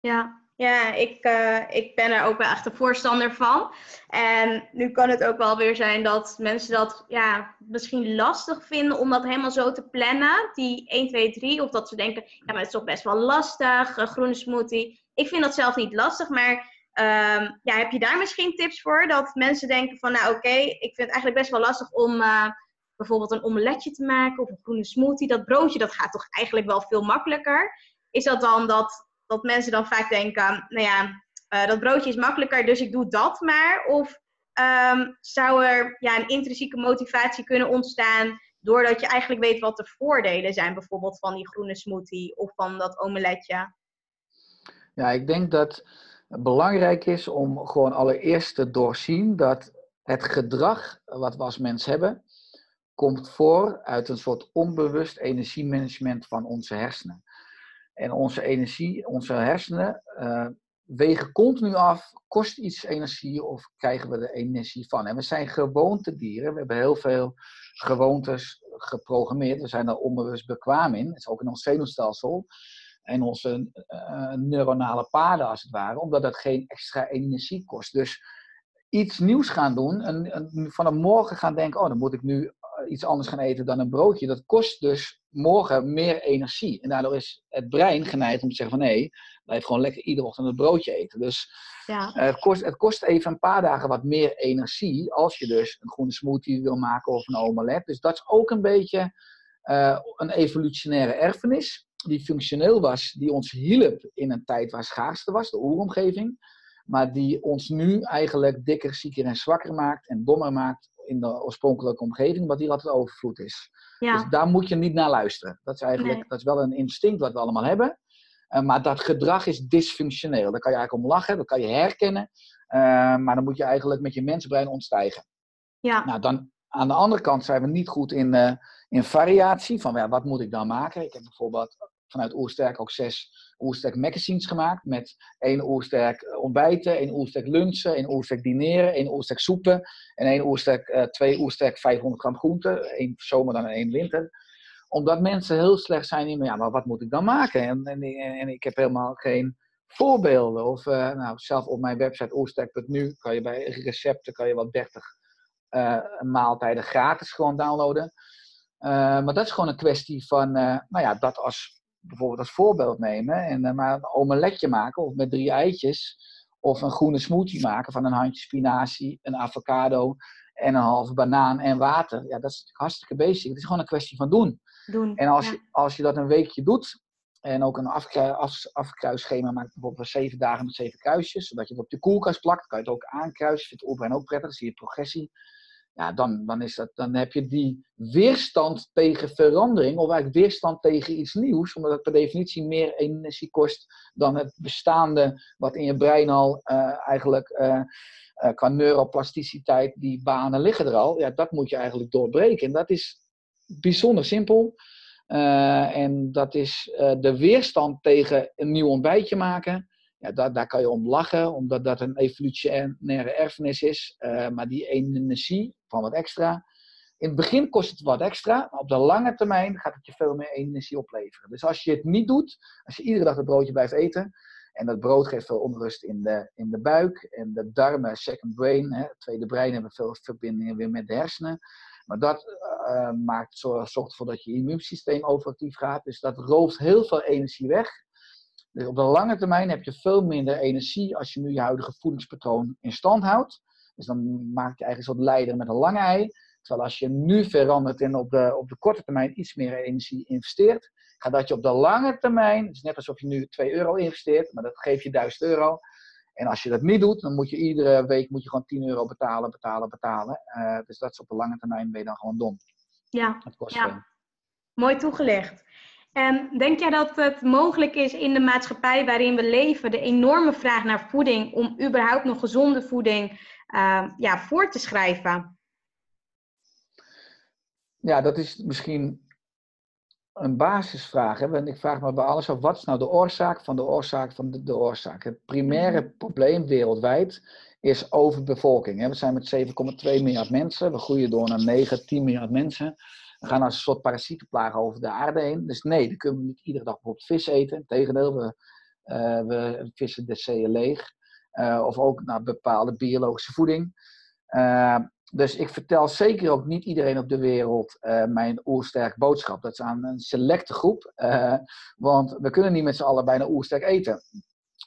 Ja, ja, ik, uh, ik ben er ook wel echt een voorstander van. En nu kan het ook wel weer zijn dat mensen dat ja, misschien lastig vinden om dat helemaal zo te plannen. Die 1, 2, 3. Of dat ze denken, ja, maar het is toch best wel lastig, een groene smoothie. Ik vind dat zelf niet lastig, maar um, ja, heb je daar misschien tips voor? Dat mensen denken van, nou oké, ik vind het eigenlijk best wel lastig om uh, bijvoorbeeld een omeletje te maken of een groene smoothie. Dat broodje, dat gaat toch eigenlijk wel veel makkelijker. Is dat dan dat dat mensen dan vaak denken, nou ja, uh, dat broodje is makkelijker, dus ik doe dat maar. Of um, zou er ja, een intrinsieke motivatie kunnen ontstaan doordat je eigenlijk weet wat de voordelen zijn, bijvoorbeeld van die groene smoothie of van dat omeletje? Ja, ik denk dat belangrijk is om gewoon allereerst te doorzien dat het gedrag wat we als mens hebben, komt voor uit een soort onbewust energiemanagement van onze hersenen. En onze energie, onze hersenen uh, wegen continu af, kost iets energie of krijgen we er energie van. En we zijn gewoontedieren, we hebben heel veel gewoontes geprogrammeerd, we zijn er onbewust bekwaam in, dat is ook in ons zenuwstelsel en onze uh, neuronale paden als het ware, omdat dat geen extra energie kost. Dus iets nieuws gaan doen en, van een morgen gaan denken, oh dan moet ik nu eh, iets anders gaan eten dan een broodje, dat kost dus morgen meer energie. En daardoor is het brein geneigd om te zeggen van nee, blijf gewoon lekker iedere ochtend een broodje eten. Dus ja. Eh, het, kost, het kost even een paar dagen wat meer energie als je dus een groene smoothie wil maken of een omelet. Dus dat is ook een beetje een evolutionaire erfenis die functioneel was, die ons hielp in een tijd waar schaarste was, de oeromgeving, maar die ons nu eigenlijk dikker, zieker en zwakker maakt en dommer maakt in de oorspronkelijke omgeving, wat hier altijd overvloed is. Ja. Dus daar moet je niet naar luisteren. Dat is eigenlijk dat is wel een instinct wat we allemaal hebben. Uh, maar dat gedrag is dysfunctioneel. Daar kan je eigenlijk om lachen, dat kan je herkennen. Uh, maar dan moet je eigenlijk met je mensenbrein ontstijgen. Ja. Nou, dan, aan de andere kant zijn we niet goed in, uh, in variatie. Van ja, wat moet ik dan maken? Ik heb bijvoorbeeld vanuit Oersterk ook zes Oersterk magazines gemaakt. Met één Oersterk ontbijten, één Oersterk lunchen, één Oersterk dineren, één Oersterk soepen. En één Oersterk, uh, twee Oersterk 500 gram groenten. één zomer dan één winter. Omdat mensen heel slecht zijn in, ja, maar wat moet ik dan maken? En, en, ik heb helemaal geen voorbeelden. Of uh, nou, zelf op mijn website oersterk.nu kan je bij recepten kan je wel 30 uh, maaltijden gratis gewoon downloaden. Maar dat is gewoon een kwestie van, nou ja, dat als bijvoorbeeld als voorbeeld nemen en uh, maar een omeletje maken of met drie eitjes. Of een groene smoothie maken van een handje spinazie, een avocado en een halve banaan en water. Ja, dat is hartstikke basic. Het is gewoon een kwestie van doen. doen en als, je, als je dat een weekje doet en ook een afkrui, af, afkruisschema maakt, bijvoorbeeld zeven dagen met zeven kruisjes, zodat je het op de koelkast plakt, kan je het ook aankruisen. Vindt Oerbrein ook prettig, dan zie je progressie ja, dan, dan, is dat, dan heb je die weerstand tegen verandering, of eigenlijk weerstand tegen iets nieuws, omdat het per definitie meer energie kost dan het bestaande, wat in je brein al uh, eigenlijk uh, uh, qua neuroplasticiteit, die banen liggen er al. Ja, dat moet je eigenlijk doorbreken. En dat is bijzonder simpel. en dat is de weerstand tegen een nieuw ontbijtje maken. Ja, daar, daar kan je om lachen, omdat dat een evolutionaire erfenis is. Uh, maar die energie van wat extra. In het begin kost het wat extra, maar op de lange termijn gaat het je veel meer energie opleveren. Dus als je het niet doet, als je iedere dag het broodje blijft eten, en dat brood geeft veel onrust in de, in de buik, en de darmen, second brain, hè, het tweede brein, hebben veel verbindingen weer met de hersenen. Maar dat uh, maakt, zorgt ervoor dat je immuunsysteem overactief gaat. Dus dat rooft heel veel energie weg. Dus op de lange termijn heb je veel minder energie als je nu je huidige voedingspatroon in stand houdt. Dus dan maak je eigenlijk een soort leider met een lange ei. Terwijl als je nu verandert en op de, op de korte termijn iets meer energie investeert, gaat dat je op de lange termijn, het is net alsof je nu 2 euro investeert, maar dat geeft je 1000 euro. En als je dat niet doet, dan moet je iedere week moet je gewoon 10 euro betalen, betalen, betalen. Uh, dus dat is op de lange termijn ben je dan gewoon dom. Ja, ja. mooi toegelegd. En denk jij dat het mogelijk is in de maatschappij waarin we leven, de enorme vraag naar voeding, om überhaupt nog gezonde voeding uh, ja, voor te schrijven? Ja, dat is misschien een basisvraag. Hè? Ik vraag me bij alles af, wat is nou de oorzaak van de oorzaak van de, de oorzaak? Het primaire mhm. probleem wereldwijd is overbevolking. Hè? We zijn met 7,2 miljard mensen, we groeien door naar 9, 10 miljard mensen. We gaan als een soort parasietenplaag over de aarde heen. Dus nee, dan kunnen we niet iedere dag bijvoorbeeld vis eten. Integendeel, we, uh, we vissen de zeeën leeg. Uh, of ook naar bepaalde biologische voeding. Uh, dus ik vertel zeker ook niet iedereen op de wereld mijn oersterk boodschap. Dat is aan een selecte groep. want we kunnen niet met z'n allen bijna oersterk eten.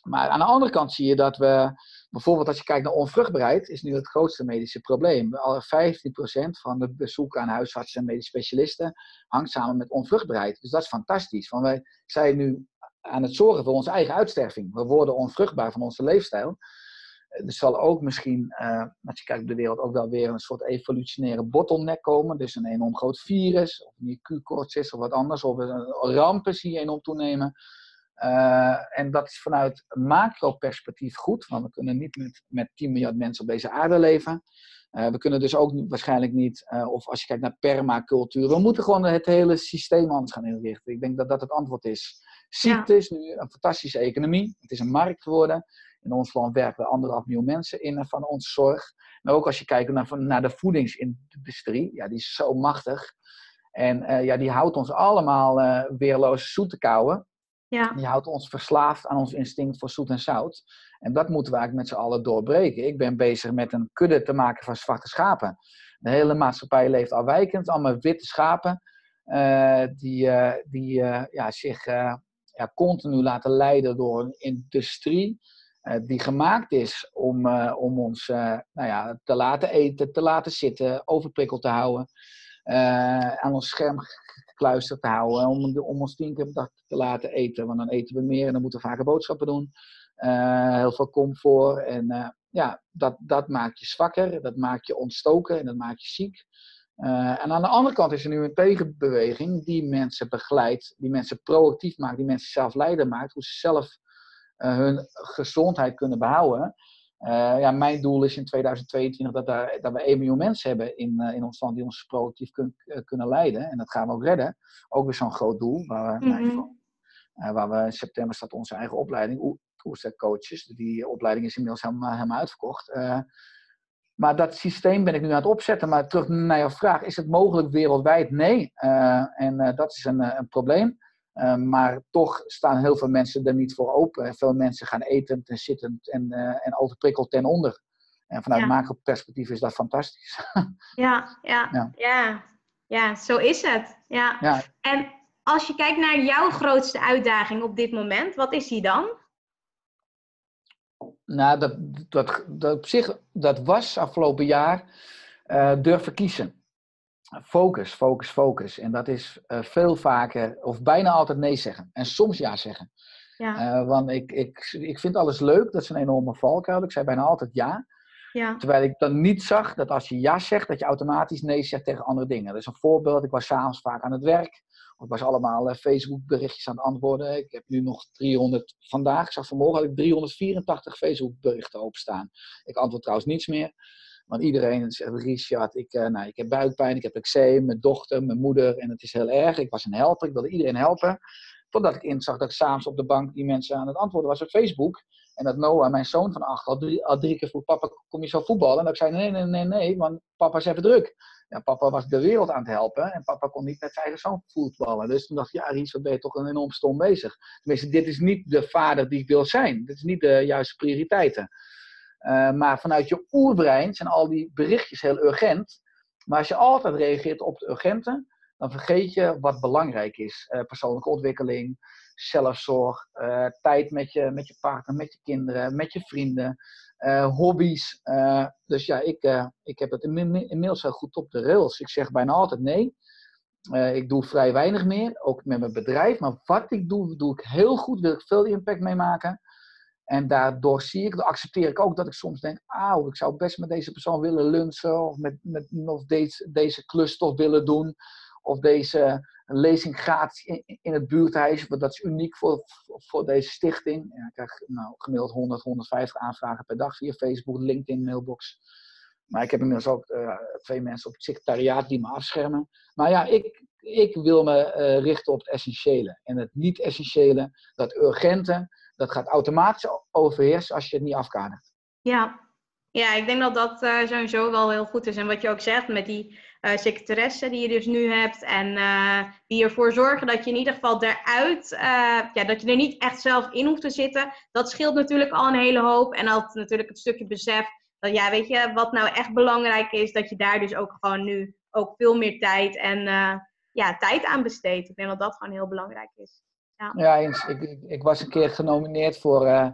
Maar aan de andere kant zie je dat we, bijvoorbeeld als je kijkt naar onvruchtbaarheid, is nu het grootste medische probleem. Al 15% van de bezoeken aan huisartsen en medisch specialisten hangt samen met onvruchtbaarheid. Dus dat is fantastisch. Want wij zijn nu aan het zorgen voor onze eigen uitsterving. We worden onvruchtbaar van onze leefstijl. Er zal ook misschien, uh, als je kijkt op de wereld, ook wel weer een soort evolutionaire bottleneck komen. Dus een enorm groot virus, of een Q-koorts is of wat anders. Of rampen zie je enorm toenemen. En dat is vanuit macro-perspectief goed, want we kunnen niet met, met 10 miljard mensen op deze aarde leven. we kunnen dus ook waarschijnlijk niet, of als je kijkt naar permacultuur, we moeten gewoon het hele systeem anders gaan inrichten. Ik denk dat dat het antwoord is. Ziekte is nu een fantastische economie. Het is een markt geworden. In ons land werken anderhalf miljoen mensen in van onze zorg. Maar ook als je kijkt naar, naar de voedingsindustrie, ja, die is zo machtig. En ja, die houdt ons allemaal weerloos zoet te kouwen. Ja. Die houdt ons verslaafd aan ons instinct voor zoet en zout. En dat moeten we eigenlijk met z'n allen doorbreken. Ik ben bezig met een kudde te maken van zwarte schapen. De hele maatschappij leeft afwijkend. Allemaal witte schapen. Uh, die die ja, zich ja, continu laten leiden door een industrie. die gemaakt is om, om ons nou ja, te laten eten, te laten zitten, overprikkeld te houden. Eh, aan ons scherm gekluisterd te houden. Om, om ons tien keer per dag te laten eten. Want dan eten we meer en dan moeten we vaker boodschappen doen. Eh, heel veel comfort. En eh, ja, dat, dat maakt je zwakker. Dat maakt je ontstoken en dat maakt je ziek. en aan de andere kant is er nu een tegenbeweging die mensen begeleidt, die mensen proactief maakt, die mensen zelf leider maakt, hoe ze zelf hun gezondheid kunnen behouden. Uh, ja, mijn doel is in 2022 dat, daar, dat we 1 miljoen mensen hebben in, uh, in ons land die ons proactief kun, uh, kunnen leiden. En dat gaan we ook redden. Ook weer zo'n groot doel. Waar we, mm -hmm. waar we in september staat onze eigen opleiding, Oersterk Coaches. Die opleiding is inmiddels helemaal, helemaal uitverkocht. maar dat systeem ben ik nu aan het opzetten. Maar terug naar jouw vraag, is het mogelijk wereldwijd? Nee. en dat is een, een probleem. Ehm, maar toch staan heel veel mensen er niet voor open. Veel mensen gaan eten en zittend en, uh, en overprikkeld ten onder. En vanuit ja. macro-perspectief is dat fantastisch. ja, ja, ja, ja, ja. zo is het. Ja. ja. En als je kijkt naar jouw grootste uitdaging op dit moment, wat is die dan? Nou, dat, dat, dat op zich, dat was afgelopen jaar uh, durven kiezen. Focus, focus, focus. En dat is uh, veel vaker, of bijna altijd nee zeggen. En soms ja zeggen. Ja. Uh, want ik, ik, ik vind alles leuk, dat is een enorme valkuil. Ik zei bijna altijd ja. ja. Terwijl ik dan niet zag dat als je ja zegt, dat je automatisch nee zegt tegen andere dingen. Dus een voorbeeld, ik was s'avonds vaak aan het werk. Ik was allemaal uh, Facebook berichtjes aan het antwoorden. Ik heb nu nog 300, vandaag, ik zag vanmorgen had ik 384 Facebook berichten openstaan. Ik antwoord trouwens niets meer. Want iedereen zegt, Richard, ik, uh, nou, ik heb buikpijn, ik heb eczeem, mijn dochter, mijn moeder. En het is heel erg. Ik was een helper, ik wilde iedereen helpen. Totdat ik inzag dat ik s'avonds op de bank die mensen aan het antwoorden was op Facebook. En dat Noah, mijn zoon van acht, al drie, al drie keer vroeg, papa, kom je zo voetballen? En ik zei, nee, nee, nee, nee, want papa is even druk. Ja, papa was de wereld aan het helpen en papa kon niet met zijn eigen zoon voetballen. Dus toen dacht ik, ja, wat ben je toch een enorm stom bezig. Tenminste, dit is niet de vader die ik wil zijn. Dit is niet de juiste prioriteiten. Uh, maar vanuit je oerbrein zijn al die berichtjes heel urgent. Maar als je altijd reageert op de urgente, dan vergeet je wat belangrijk is. Uh, persoonlijke ontwikkeling, zelfzorg, uh, tijd met je, met je partner, met je kinderen, met je vrienden, hobby's. dus ja, ik, ik heb het inmiddels heel goed op de rails. Ik zeg bijna altijd nee. ik doe vrij weinig meer, ook met mijn bedrijf. Maar wat ik doe, doe ik heel goed. Wil ik veel impact mee maken. En daardoor zie ik, accepteer ik ook dat ik soms denk, auw, ik zou best met deze persoon willen lunchen, of, met, met, of deze, deze klus toch willen doen, of deze lezing gratis in, het buurthuis, want dat is uniek voor, voor deze stichting. Ja, ik krijg nou, gemiddeld 100, 150 aanvragen per dag via Facebook, LinkedIn, mailbox. Maar ik heb inmiddels ook uh, twee mensen op het secretariaat die me afschermen. Maar ja, ik, ik wil me uh, richten op het essentiële. En het niet-essentiële, dat urgente, dat gaat automatisch overheersen als je het niet afkadert. Ja, ja ik denk dat dat uh, sowieso wel heel goed is. En wat je ook zegt met die uh, secretaresse die je dus nu hebt. En uh, die ervoor zorgen dat je in ieder geval eruit, ja, dat je er niet echt zelf in hoeft te zitten. Dat scheelt natuurlijk al een hele hoop. En altijd natuurlijk het stukje besef dat, ja, weet je, wat nou echt belangrijk is, dat je daar dus ook gewoon nu ook veel meer tijd en ja, tijd aan besteedt. Ik denk dat dat gewoon heel belangrijk is. Ja, eens. Ik, ik, ik, was een keer genomineerd voor, uh,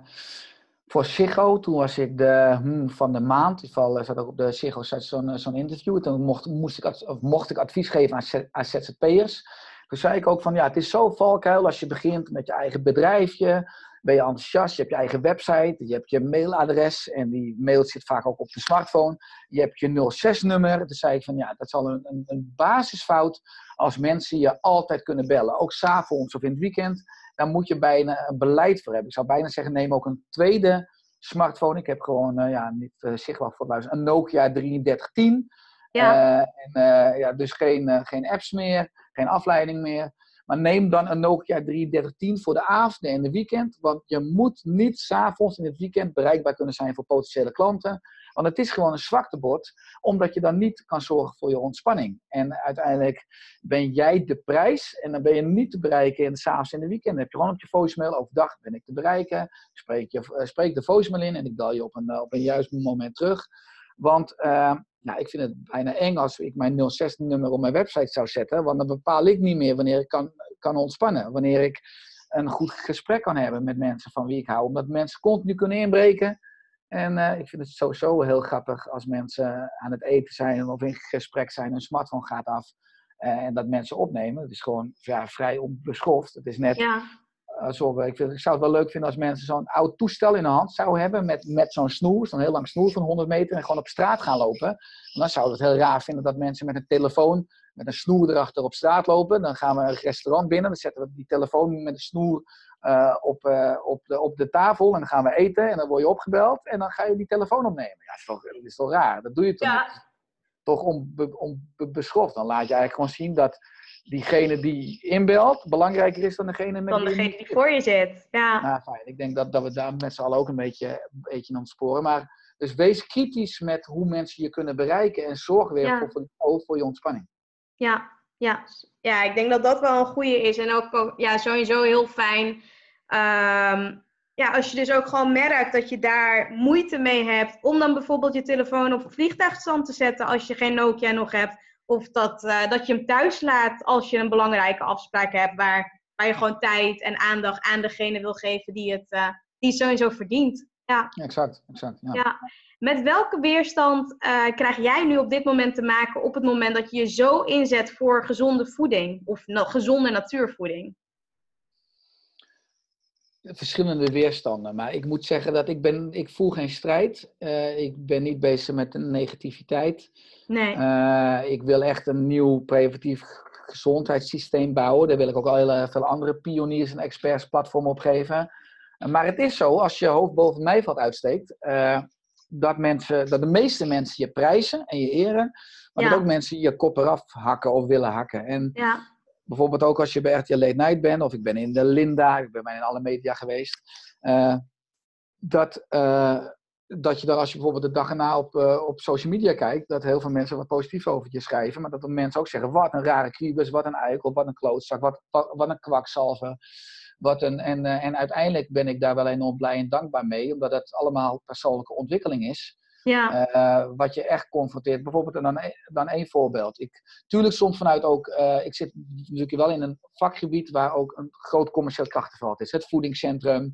voor Sigo. Toen was ik de hmm, van de maand. In geval zat ook op de Sigo zo'n eh, zo'n interview. Toen mocht, moest ik, of mocht ik advies geven aan, aan ZZP'ers. Toen zei ik ook van ja, het is zo valkuil als je begint met je eigen bedrijfje. Ben je enthousiast, je hebt je eigen website, je hebt je mailadres en die mail zit vaak ook op de smartphone. Je hebt je 06-nummer. Toen zei ik van ja, dat is al een, een, een basisfout als mensen je altijd kunnen bellen. Ook s'avonds of in het weekend. daar moet je bijna een beleid voor hebben. Ik zou bijna zeggen, neem ook een tweede smartphone. Ik heb gewoon, uh, ja, niet uh, zichtbaar voor een Nokia 3310. Ja. en, ja, dus geen, geen apps meer, geen afleiding meer. Maar neem dan een Nokia 3310 voor de avond en de weekend. Want je moet niet s'avonds in het weekend bereikbaar kunnen zijn voor potentiële klanten. Want het is gewoon een zwaktebord, omdat je dan niet kan zorgen voor je ontspanning. En uiteindelijk ben jij de prijs en dan ben je niet te bereiken in de s'avonds en de weekend. Dan heb je gewoon op je voicemail, overdag ben ik te bereiken. Spreek, je, eh, spreek de voicemail in en ik bel je op een, eh, op een juist moment terug. Want uh, nou, ik vind het bijna eng als ik mijn 06-nummer op mijn website zou zetten. Want dan bepaal ik niet meer wanneer ik kan, kan ontspannen. Wanneer ik een goed gesprek kan hebben met mensen van wie ik hou. Omdat mensen continu kunnen inbreken. En uh, ik vind het sowieso heel grappig als mensen aan het eten zijn of in gesprek zijn, hun smartphone gaat af uh, en dat mensen opnemen. Het is gewoon ja, vrij onbeschoft. Het is net ja. Alsof ik, vind, ik zou het wel leuk vinden als mensen zo'n oud toestel in de hand zouden hebben met, met zo'n snoer, zo'n heel lang snoer van 100 meter en gewoon op straat gaan lopen. En dan zouden we het heel raar vinden dat mensen met een telefoon met een snoer erachter op straat lopen. Dan gaan we een restaurant binnen, dan zetten we die telefoon met een snoer uh, op, uh, op, de, op de tafel en dan gaan we eten en dan word je opgebeld en dan ga je die telefoon opnemen. Ja, dat is toch, dat is toch raar? Dat doe je toch, ja. toch onbeschoft. Om, dan laat je eigenlijk gewoon zien dat diegene die inbelt belangrijker is dan degene met dan degene die voor je zit. Ja. Nou, fijn. Ik denk dat, dat we daar met z'n allen ook een beetje, een beetje aan sporen. Maar dus wees kritisch met hoe mensen je kunnen bereiken en zorg weer ja. voor, voor, voor je ontspanning. Ja, ja. ja, ik denk dat dat wel een goede is. En ook ja, sowieso heel fijn. Um, ja, als je dus ook gewoon merkt dat je daar moeite mee hebt om dan bijvoorbeeld je telefoon op vliegtuigstand te zetten als je geen Nokia nog hebt. Of dat, uh, dat je hem thuis laat als je een belangrijke afspraak hebt waar, waar je gewoon tijd en aandacht aan degene wil geven die het, uh, die het sowieso verdient. Ja, exact. exact ja. ja. Met welke weerstand uh, krijg jij nu op dit moment te maken op het moment dat je je zo inzet voor gezonde voeding of gezonde natuurvoeding? Verschillende weerstanden, maar ik moet zeggen dat ik ben, ik voel geen strijd. Uh, ik ben niet bezig met een negativiteit. Nee. Uh, ik wil echt een nieuw preventief gezondheidssysteem bouwen. Daar wil ik ook al heel veel andere pioniers en experts platform op geven. Maar het is zo, als je hoofd boven mij valt uitsteekt, dat, mensen, dat de meeste mensen je prijzen en je eren, maar dat ook mensen je kop eraf hakken of willen hakken. En ja. Bijvoorbeeld ook als je bij RTL Late Night bent, of ik ben in de Linda, ik ben in alle media geweest, uh, dat, uh, dat je dan als je bijvoorbeeld de dag erna op, uh, op social media kijkt, dat heel veel mensen wat positief over je schrijven, maar dat de mensen ook zeggen, wat een rare kriebus, wat een eikel, wat een klootzak, wat, wat, wat een kwakzalver. Wat een, en, en uiteindelijk ben ik daar wel enorm blij en dankbaar mee, omdat het allemaal persoonlijke ontwikkeling is. Ja. Uh, wat je echt confronteert. Bijvoorbeeld, dan, dan één voorbeeld. Ik, tuurlijk soms vanuit ook, uh, ik zit natuurlijk wel in een vakgebied waar ook een groot commercieel krachtenveld is. Het voedingscentrum,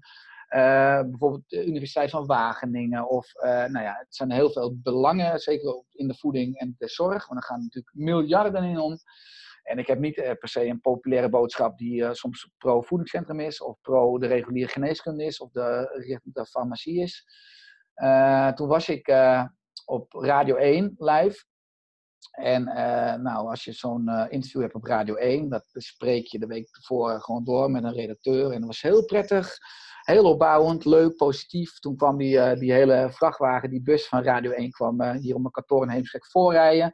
bijvoorbeeld de Universiteit van Wageningen. Of, nou ja, het zijn heel veel belangen, zeker in de voeding en de zorg. Want er gaan natuurlijk miljarden in om. En ik heb niet eh, per se een populaire boodschap die soms pro-voedingscentrum is, of pro de reguliere geneeskunde is, of de, de farmacie is. Uh, toen was ik op Radio 1 live. En nou, als je zo'n interview hebt op Radio 1, dat bespreek je de week ervoor gewoon door met een redacteur. En dat was heel prettig, heel opbouwend, leuk, positief. Toen kwam die, die hele vrachtwagen, die bus van Radio 1, kwam hier op mijn kantoor in Heemskerk voorrijden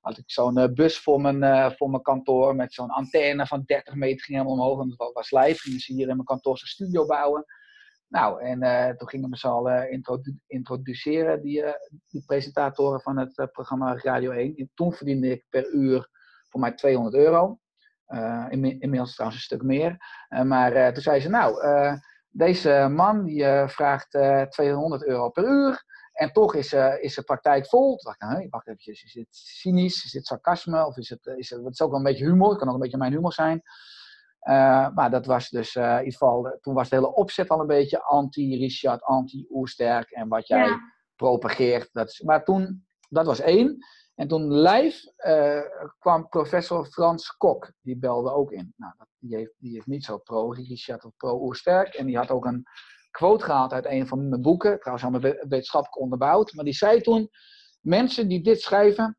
had ik zo'n bus voor mijn, voor mijn kantoor met zo'n antenne van 30 meter ging helemaal omhoog. En dat was live. Gingen ze hier in mijn kantoor zo'n studio bouwen. Nou, en uh, toen gingen we ze al introdu introduceren, die, die presentatoren van het programma Radio 1. En toen verdiende ik per uur voor mij 200 euro. inmiddels trouwens een stuk meer. maar toen zei ze, nou, deze man die vraagt 200 euro per uur. En toch is, is de praktijk vol. Toen dacht ik, wacht even, is het cynisch? Is het sarcasme? Of is het, is het, het is ook wel een beetje humor, het kan ook een beetje mijn humor zijn. Uh, maar dat was dus uh, in ieder geval, toen was de hele opzet al een beetje anti-Richard, anti-Oersterk en wat jij propageert. Dat is, maar toen, dat was één. En toen live kwam professor Frans Kok, die belde ook in. Nou, dat, die, heeft, die heeft niet zo pro-Richard of pro-Oersterk. En die had ook een quote gehaald uit een van mijn boeken, trouwens allemaal wetenschappelijk onderbouwd. Maar die zei toen, mensen die dit schrijven,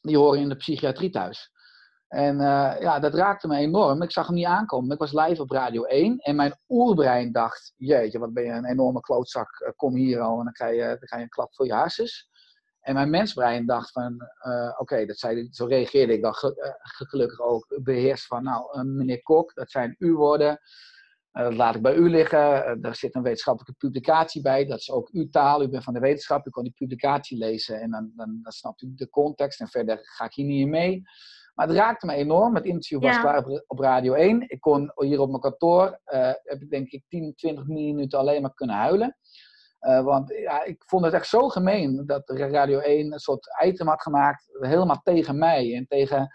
die horen in de psychiatrie thuis. En uh, ja, dat raakte me enorm. Ik zag hem niet aankomen. Ik was live op Radio 1 en mijn oerbrein dacht, jeetje, wat ben je een enorme klootzak. Kom hier al en dan krijg je, dan je een klap voor je harses. En mijn mensbrein dacht van, uh, oké, dat zei, zo reageerde ik dan gelukkig ook beheerst van, nou, meneer Kok, dat zijn uw woorden. Dat laat ik bij u liggen. Er zit een wetenschappelijke publicatie bij. Dat is ook uw taal. U bent van de wetenschap. U kan die publicatie lezen en dan, dan, dan snapt u de context. En verder ga ik hier niet in mee. Maar het raakte me enorm. Het interview was klaar op, Radio 1. Ik kon hier op mijn kantoor, uh, heb ik denk ik 10, 20 minuten alleen maar kunnen huilen. want ja, ik vond het echt zo gemeen dat Radio 1 een soort item had gemaakt. Helemaal tegen mij en tegen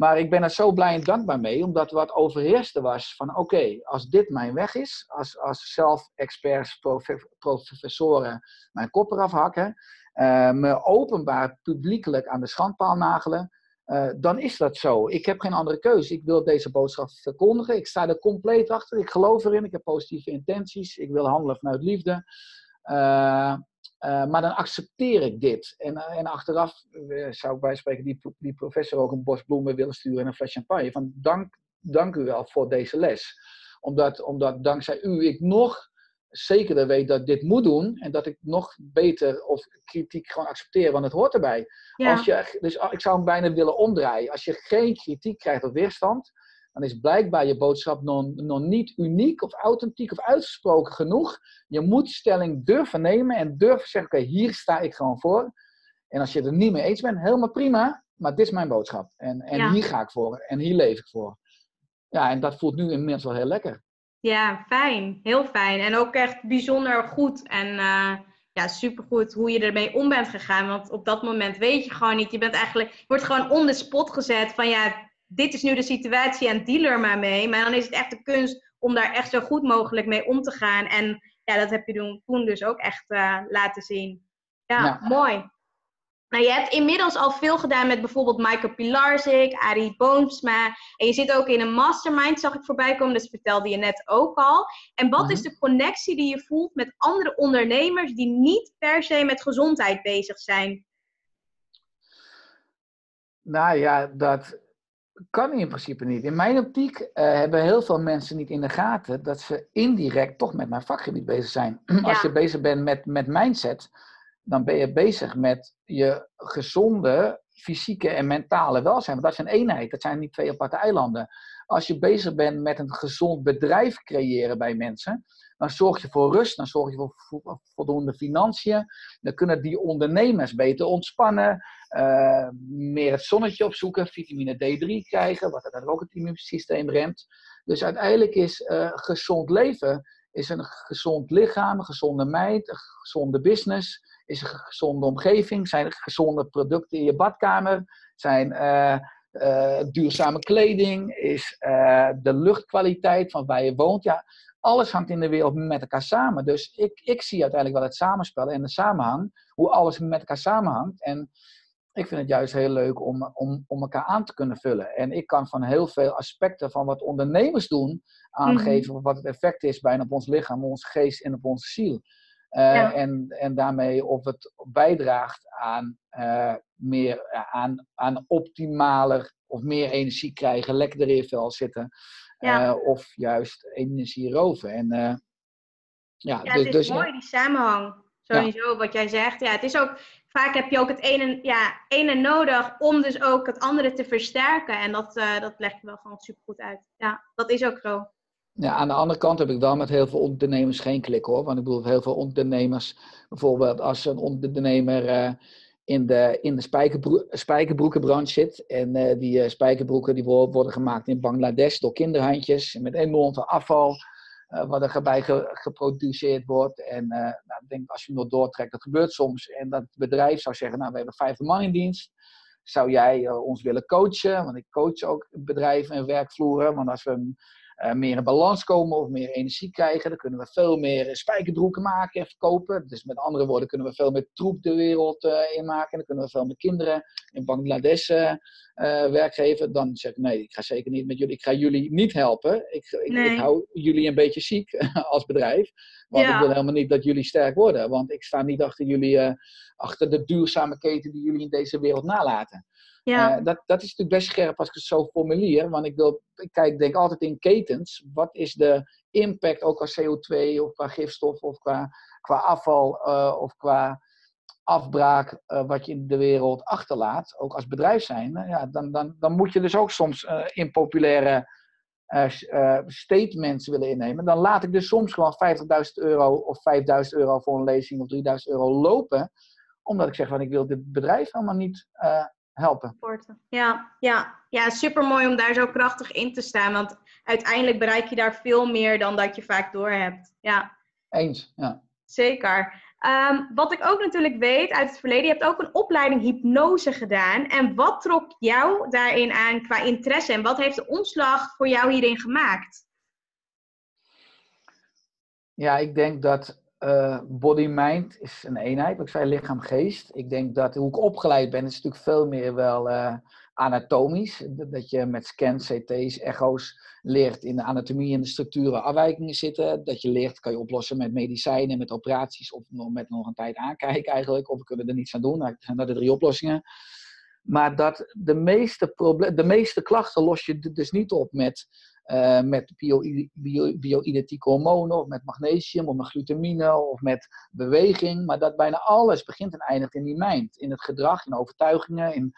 maar ik ben er zo blij en dankbaar mee, omdat wat overheerste was van oké, als dit mijn weg is, als, als zelf-experts, professoren mijn kop eraf hakken, uh, me openbaar publiekelijk aan de schandpaal nagelen, uh, dan is dat zo. Ik heb geen andere keuze. Ik wil deze boodschap verkondigen. Ik sta er compleet achter. Ik geloof erin. Ik heb positieve intenties. Ik wil handelen vanuit liefde. Uh, uh, maar dan accepteer ik dit. En, en achteraf zou ik bij spreken die, die professor ook een bos bloemen willen sturen en een fles champagne. Van dank, dank u wel voor deze les. Omdat, omdat dankzij u ik nog zekerder weet dat ik dit moet doen. En dat ik nog beter of kritiek gewoon accepteer, want het hoort erbij. Ja. Als je, dus ik zou hem bijna willen omdraaien. Als je geen kritiek krijgt of weerstand, dan is blijkbaar je boodschap nog, nog niet uniek of authentiek of uitgesproken genoeg. Je moet stelling durven nemen en durven zeggen, oké, hier sta ik gewoon voor. En als je het er niet mee eens bent, helemaal prima, maar dit is mijn boodschap. En, en hier ga ik voor en hier leef ik voor. Ja, en dat voelt nu inmiddels wel heel lekker. Ja, fijn. Heel fijn. En ook echt bijzonder goed. En uh, ja, supergoed hoe je ermee om bent gegaan. Want op dat moment weet je gewoon niet. Je bent eigenlijk, je wordt gewoon on the spot gezet van ja, dit is nu de situatie en deal er maar mee. Maar dan is het echt de kunst om daar echt zo goed mogelijk mee om te gaan. En ja, dat heb je toen dus ook echt uh, laten zien. Ja, ja, mooi. Nou, je hebt inmiddels al veel gedaan met bijvoorbeeld Michael Pilarzik, Arie Boomsma. En je zit ook in een mastermind, zag ik voorbij komen. Dat vertelde je net ook al. En wat is de connectie die je voelt met andere ondernemers die niet per se met gezondheid bezig zijn? Nou ja, dat kan in principe niet. In mijn optiek uh, hebben heel veel mensen niet in de gaten dat ze indirect toch met mijn vakgebied bezig zijn. Als je bezig bent met, met mindset, dan ben je bezig met je gezonde fysieke en mentale welzijn. Want dat is een eenheid, dat zijn niet twee aparte eilanden. Als je bezig bent met een gezond bedrijf creëren bij mensen, dan zorg je voor rust, dan zorg je voor voldoende financiën. Dan kunnen die ondernemers beter ontspannen, uh, meer het zonnetje opzoeken, vitamine D3 krijgen, wat dan ook het immuunsysteem remt. Dus uiteindelijk is uh, gezond leven is een gezond lichaam, een gezonde meid, een gezonde business, is een gezonde omgeving, zijn er gezonde producten in je badkamer, zijn uh, duurzame kleding, is de luchtkwaliteit van waar je woont. Ja, alles hangt in de wereld met elkaar samen. Dus ik, ik zie uiteindelijk wel het samenspel en de samenhang, hoe alles met elkaar samenhangt. En ik vind het juist heel leuk om, om, om elkaar aan te kunnen vullen. En ik kan van heel veel aspecten van wat ondernemers doen aangeven mm wat het effect is bijna op ons lichaam, onze geest en op onze ziel. Uh, en, en daarmee of het bijdraagt aan uh, meer aan, aan optimaler of meer energie krijgen, lekkerder in je vel zitten. Ja. Of juist energie roven. En, ja, ja, dus, het is dus, mooi, die samenhang. Sowieso, wat jij zegt. Ja, het is ook vaak heb je ook het ene, ja, ene nodig om dus ook het andere te versterken. En dat, uh, dat leg je wel gewoon super goed uit. Ja, dat is ook zo. Ja, aan de andere kant heb ik wel met heel veel ondernemers geen klik hoor. Want ik bedoel, heel veel ondernemers, bijvoorbeeld als een ondernemer uh, in de, in de spijkerbro spijkerbroekenbranche zit. En uh, die spijkerbroeken die worden gemaakt in Bangladesh door kinderhandjes met enorm veel afval. Wat er erbij geproduceerd wordt. En nou, ik denk als je nog doortrekt, dat gebeurt soms. En dat het bedrijf zou zeggen, nou we hebben 50 man in dienst. Zou jij ons willen coachen? Want ik coach ook bedrijven en werkvloeren. Want als we uh, meer in balans komen of meer energie krijgen, dan kunnen we veel meer spijkerbroeken maken en verkopen. Dus met andere woorden kunnen we veel meer troep de wereld uh, inmaken. Dan kunnen we veel meer kinderen in Bangladesh uh, werk geven. Dan zeg ik nee, ik ga zeker niet met jullie. Ik ga jullie niet helpen. Ik, ik, ik hou jullie een beetje ziek als bedrijf. Want ik wil helemaal niet dat jullie sterk worden. Want ik sta niet achter jullie, achter de duurzame keten die jullie in deze wereld nalaten. Ja. dat, dat is natuurlijk best scherp als ik het zo formuleer. Want ik, wil, ik kijk, denk altijd in ketens. Wat is de impact ook qua CO2 of qua gifstof of qua, qua afval of qua afbraak wat je in de wereld achterlaat, ook als bedrijf zijn, ja, dan, dan, dan moet je dus ook soms impopulaire uh, statements willen innemen, dan laat ik dus soms gewoon 50.000 euro of 5.000 euro voor een lezing of 3.000 euro lopen, omdat ik zeg van ik wil dit bedrijf allemaal niet uh, helpen. Ja, ja, ja, super mooi om daar zo krachtig in te staan, want uiteindelijk bereik je daar veel meer dan dat je vaak doorhebt. Ja. Eens, ja. Zeker. Ehm, wat ik ook natuurlijk weet uit het verleden, je hebt ook een opleiding hypnose gedaan. En wat trok jou daarin aan qua interesse en wat heeft de omslag voor jou hierin gemaakt? Ja, ik denk dat uh, body-mind is een eenheid. Ik zei lichaam-geest. Ik denk dat hoe ik opgeleid ben, is natuurlijk veel meer wel uh, anatomisch. Dat je met scans, CT's, echo's leert in de anatomie en de structuren afwijkingen zitten. Dat je leert, kan je oplossen met medicijnen, met operaties of met nog een tijd aankijken eigenlijk. Of we kunnen er niets aan doen. Dat zijn de drie oplossingen. Maar dat de meeste, de meeste klachten los je dus niet op met, uh, met bio-identieke hormonen of met magnesium of met glutamine of met beweging. Maar dat bijna alles begint en eindigt in die mind. In het gedrag, in overtuigingen, in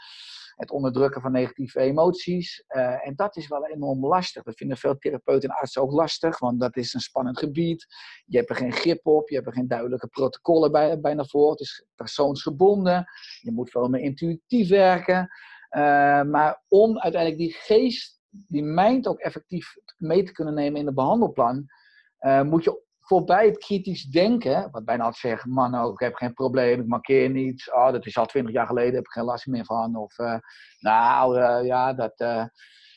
het onderdrukken van negatieve emoties. Uh, en dat is wel enorm lastig. Dat vinden veel therapeuten en artsen ook lastig, want dat is een spannend gebied. Je hebt er geen grip op, je hebt er geen duidelijke protocollen bij, bijna voor. Het is persoonsgebonden, je moet veel meer intuïtief werken. Uh, maar om uiteindelijk die geest, die mind ook effectief mee te kunnen nemen in de behandelplan, uh, moet je voorbij het kritisch denken, wat bijna altijd zeggen, man, oh, ik heb geen probleem, ik markeer niets, oh, dat is al twintig jaar geleden, heb ik geen last meer van. Of, uh, nou, uh, ja, dat,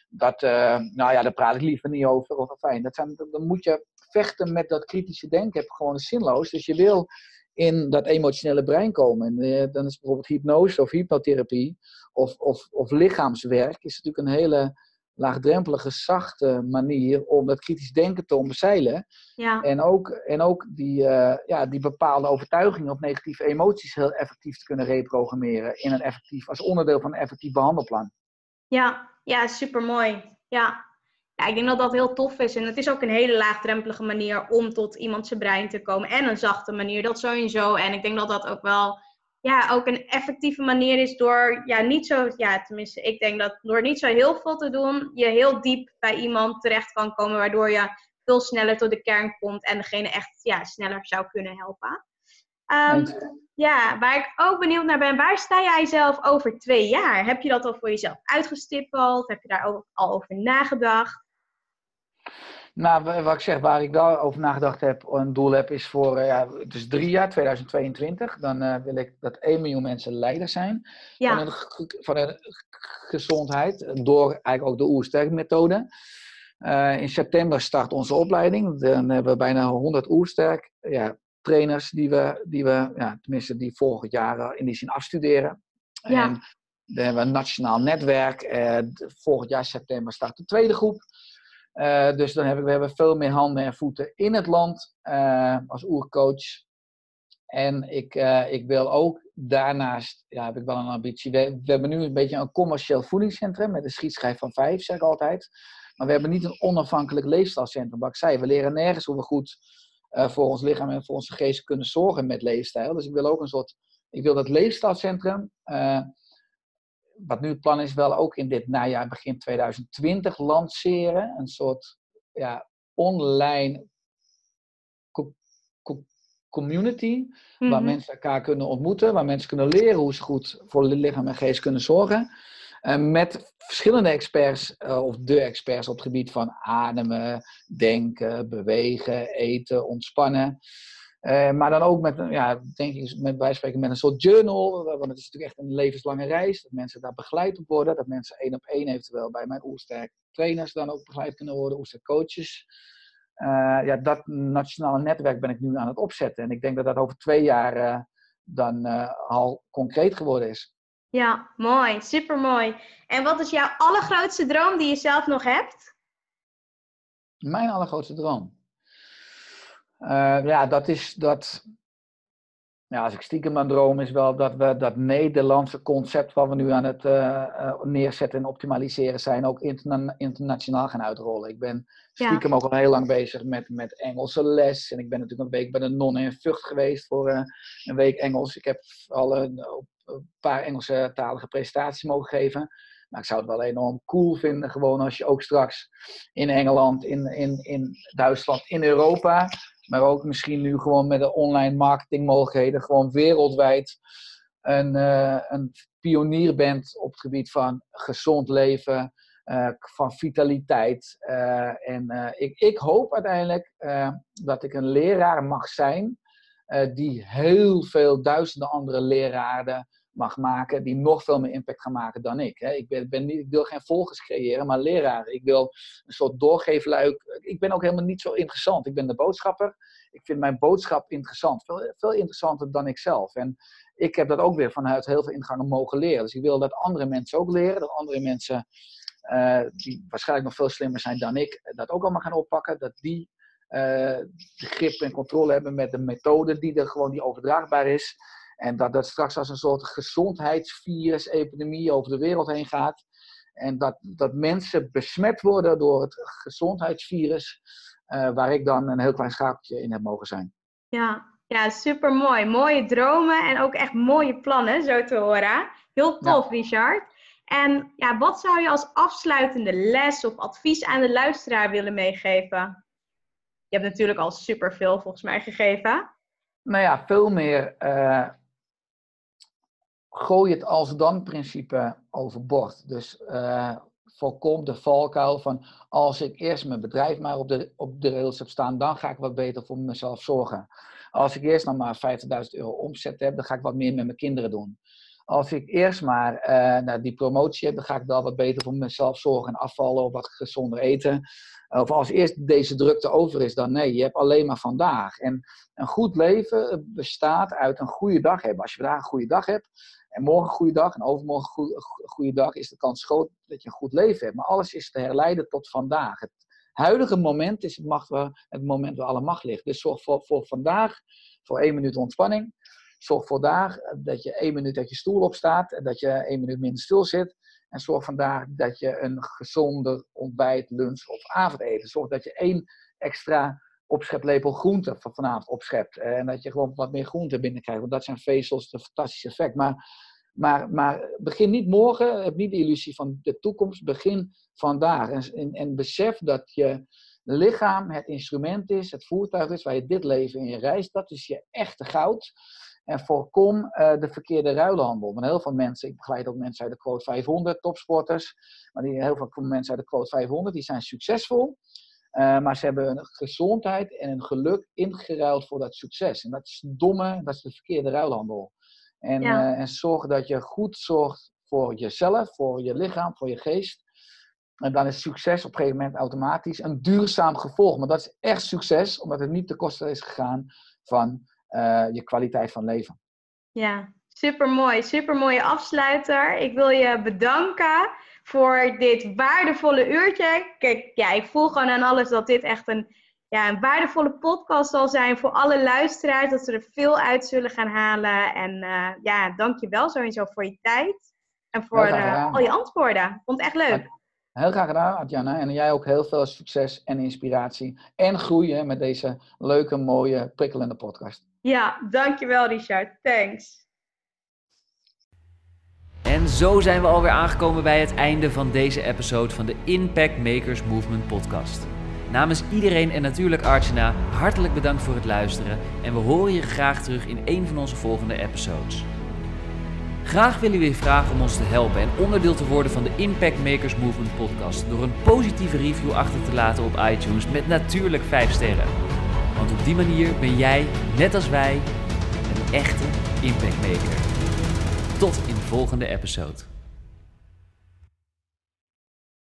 dat, nou ja, daar praat ik liever niet over. Of, fijn, dat zijn, dan moet je vechten met dat kritische denken, heb gewoon zinloos. Dus je wil in dat emotionele brein komen. En dan is bijvoorbeeld hypnose of hypnotherapie of, of, of lichaamswerk, is natuurlijk een hele laagdrempelige, zachte manier om dat kritisch denken te omzeilen. Ja. En ook, en ook die, uh, ja, die bepaalde overtuigingen of negatieve emoties heel effectief te kunnen reprogrammeren in een effectief, als onderdeel van een effectief behandelplan. Ja, ja supermooi. Ja. ja, ik denk dat dat heel tof is. En het is ook een hele laagdrempelige manier om tot iemand zijn brein te komen. En een zachte manier, dat sowieso. En ik denk dat dat ook wel ja, ook een effectieve manier is door ja, niet zo, ja, tenminste, ik denk dat door niet zo heel veel te doen, je heel diep bij iemand terecht kan komen, waardoor je veel sneller tot de kern komt en degene echt ja, sneller zou kunnen helpen. Um, ja, waar ik ook benieuwd naar ben, waar sta jij zelf over twee jaar? Heb je dat al voor jezelf uitgestippeld? Heb je daar ook al over nagedacht? Nou, wat ik zeg, waar ik daarover nagedacht heb, een doel heb, is voor uh, ja, dus drie jaar, 2022. Dan uh, wil ik dat 1 miljoen mensen leider zijn ja. van, een, van een gezondheid, door eigenlijk ook de oersterk-methode. Uh, in september start onze opleiding. Dan hebben we bijna 100 oersterk ja, trainers die we, die we ja, tenminste die volgend jaar in die zin afstuderen. Ja. En dan hebben we een nationaal netwerk. volgend jaar september start de tweede groep. Uh, dus dan heb ik, we hebben veel meer handen en voeten in het land uh, als oercoach. En ik, uh, ik wil ook daarnaast, ja, heb ik wel een ambitie. We, we, hebben nu een beetje een commercieel voedingscentrum met een schietschijf van vijf, zeg ik altijd. Maar we hebben niet een onafhankelijk leefstijlcentrum. Wat ik zei, we leren nergens hoe we goed voor ons lichaam en voor onze geest kunnen zorgen met leefstijl. Dus ik wil ook een soort, ik wil dat leefstijlcentrum wat nu het plan is, wel ook in dit najaar, begin 2020, lanceren. Een soort ja, online community, waar mhm. mensen elkaar kunnen ontmoeten, waar mensen kunnen leren hoe ze goed voor lichaam en geest kunnen zorgen. Uh, met verschillende experts, uh, of de experts op het gebied van ademen, denken, bewegen, eten, ontspannen. Uh, maar dan ook met, ja, denk ik, met, wij spreken met een soort journal. Want het is natuurlijk echt een levenslange reis. Dat mensen daar begeleid op worden. Dat mensen één op één eventueel bij mijn Oersterk trainers dan ook begeleid kunnen worden. Oersterk coaches. Uh, ja, dat nationale netwerk ben ik nu aan het opzetten. En ik denk dat dat over twee jaar uh, dan al concreet geworden is. Ja, mooi. Super mooi. En wat is jouw allergrootste droom die je zelf nog hebt? Mijn allergrootste droom? Uh, ja, dat is dat. ja, als ik stiekem aan droom, is wel dat we dat Nederlandse concept wat we nu aan het uh, neerzetten en optimaliseren zijn, ook interna internationaal gaan uitrollen. Ik ben stiekem ook al heel lang bezig met, met Engelse les. En ik ben natuurlijk een week bij de non in Vught geweest voor uh, een week Engels. Ik heb al een, een paar Engelse talige presentaties mogen geven. Maar ik zou het wel enorm cool vinden, gewoon als je ook straks in Engeland, in, in, in Duitsland, in Europa maar ook misschien nu gewoon met de online marketingmogelijkheden, gewoon wereldwijd een, uh, een pionier bent op het gebied van gezond leven, uh, van vitaliteit. Uh, en ik, ik hoop uiteindelijk dat ik een leraar mag zijn die heel veel duizenden andere leraren mag maken, die nog veel meer impact gaan maken dan ik. Hè. Ik, ben, ben niet, ik wil geen volgers creëren, maar leraren. Ik wil een soort doorgeefluik. Ik ben ook helemaal niet zo interessant. Ik ben de boodschapper. Ik vind mijn boodschap interessant. Veel, veel interessanter dan ik zelf. En ik heb dat ook weer vanuit heel veel ingangen mogen leren. Dus ik wil dat andere mensen ook leren. Dat andere mensen, uh, die waarschijnlijk nog veel slimmer zijn dan ik, dat ook allemaal gaan oppakken. Dat die uh, grip en controle hebben met de methode die er gewoon die overdraagbaar is. En dat dat straks als een soort gezondheidsvirus, epidemie over de wereld heen gaat. En dat, dat mensen besmet worden door het gezondheidsvirus, uh, waar ik dan een heel klein schaapje in heb mogen zijn. Ja, ja super mooi. Mooie dromen en ook echt mooie plannen, zo te horen. Heel tof, Richard. En ja, wat zou je als afsluitende les of advies aan de luisteraar willen meegeven? Je hebt natuurlijk al superveel volgens mij gegeven. Nou ja, veel meer uh, gooi het als dan principe overboord. Dus uh, voorkom de valkuil van als ik eerst mijn bedrijf maar op de, op de rails heb staan, dan ga ik wat beter voor mezelf zorgen. Als ik eerst nog maar 50.000 euro omzet heb, dan ga ik wat meer met mijn kinderen doen. Als ik eerst maar nou, die promotie heb, dan ga ik wel wat beter voor mezelf zorgen en afvallen of wat gezonder eten. Of als eerst deze drukte over is, dan nee, je hebt alleen maar vandaag. En een goed leven bestaat uit een goede dag hebben. Als je vandaag een goede dag hebt, en morgen een goede dag en overmorgen een goede dag, is de kans groot dat je een goed leven hebt. Maar alles is te herleiden tot vandaag. Het huidige moment is het, het moment waar alle macht ligt. Dus zorg voor, voor vandaag voor één minuut ontspanning. Zorg vandaag dat je één minuut uit je stoel opstaat en dat je één minuut minder stil zit. En zorg vandaag dat je een gezonder ontbijt, lunch of avondeten. Zorg dat je één extra opscheplepel groente van vanavond opschept. Eh, en dat je gewoon wat meer groente binnenkrijgt. Want dat zijn vezels, een fantastisch effect. Maar, maar, maar begin niet morgen, heb niet de illusie van de toekomst. Begin vandaag. En, en, en besef dat je lichaam het instrument is, het voertuig is waar je dit leven in reist. Dat is je echte goud. En voorkom uh, de verkeerde ruilhandel. Want heel veel mensen, ik begeleid ook mensen uit de quote 500, topsporters. Maar die, heel veel mensen uit de quote 500, die zijn succesvol. Uh, maar ze hebben een gezondheid en een geluk ingeruild voor dat succes. En dat is domme, dat is de verkeerde ruilhandel. En, ja. uh, en zorg dat je goed zorgt voor jezelf, voor je lichaam, voor je geest. En dan is succes op een gegeven moment automatisch een duurzaam gevolg. Maar dat is echt succes, omdat het niet ten koste is gegaan van uh, je kwaliteit van leven. Ja, super mooi. Super mooie afsluiter. Ik wil je bedanken voor dit waardevolle uurtje. Kijk, ja, ik voel gewoon aan alles dat dit echt een, ja, een waardevolle podcast zal zijn voor alle luisteraars. Dat ze er veel uit zullen gaan halen. En uh, ja, dank je wel sowieso voor je tijd. En voor uh, al je antwoorden. Vond het echt leuk. Heel graag gedaan, Adjana. En jij ook heel veel succes en inspiratie. En groeien met deze leuke, mooie, prikkelende podcast. Ja, dankjewel Richard. Thanks. En zo zijn we alweer aangekomen bij het einde van deze episode van de Impact Makers Movement podcast. Namens iedereen en natuurlijk Archana, hartelijk bedankt voor het luisteren en we horen je graag terug in een van onze volgende episodes. Graag willen we je vragen om ons te helpen en onderdeel te worden van de Impact Makers Movement podcast door een positieve review achter te laten op iTunes met natuurlijk 5 sterren. Want op die manier ben jij, net als wij, een echte Impact Maker. Tot in de volgende episode.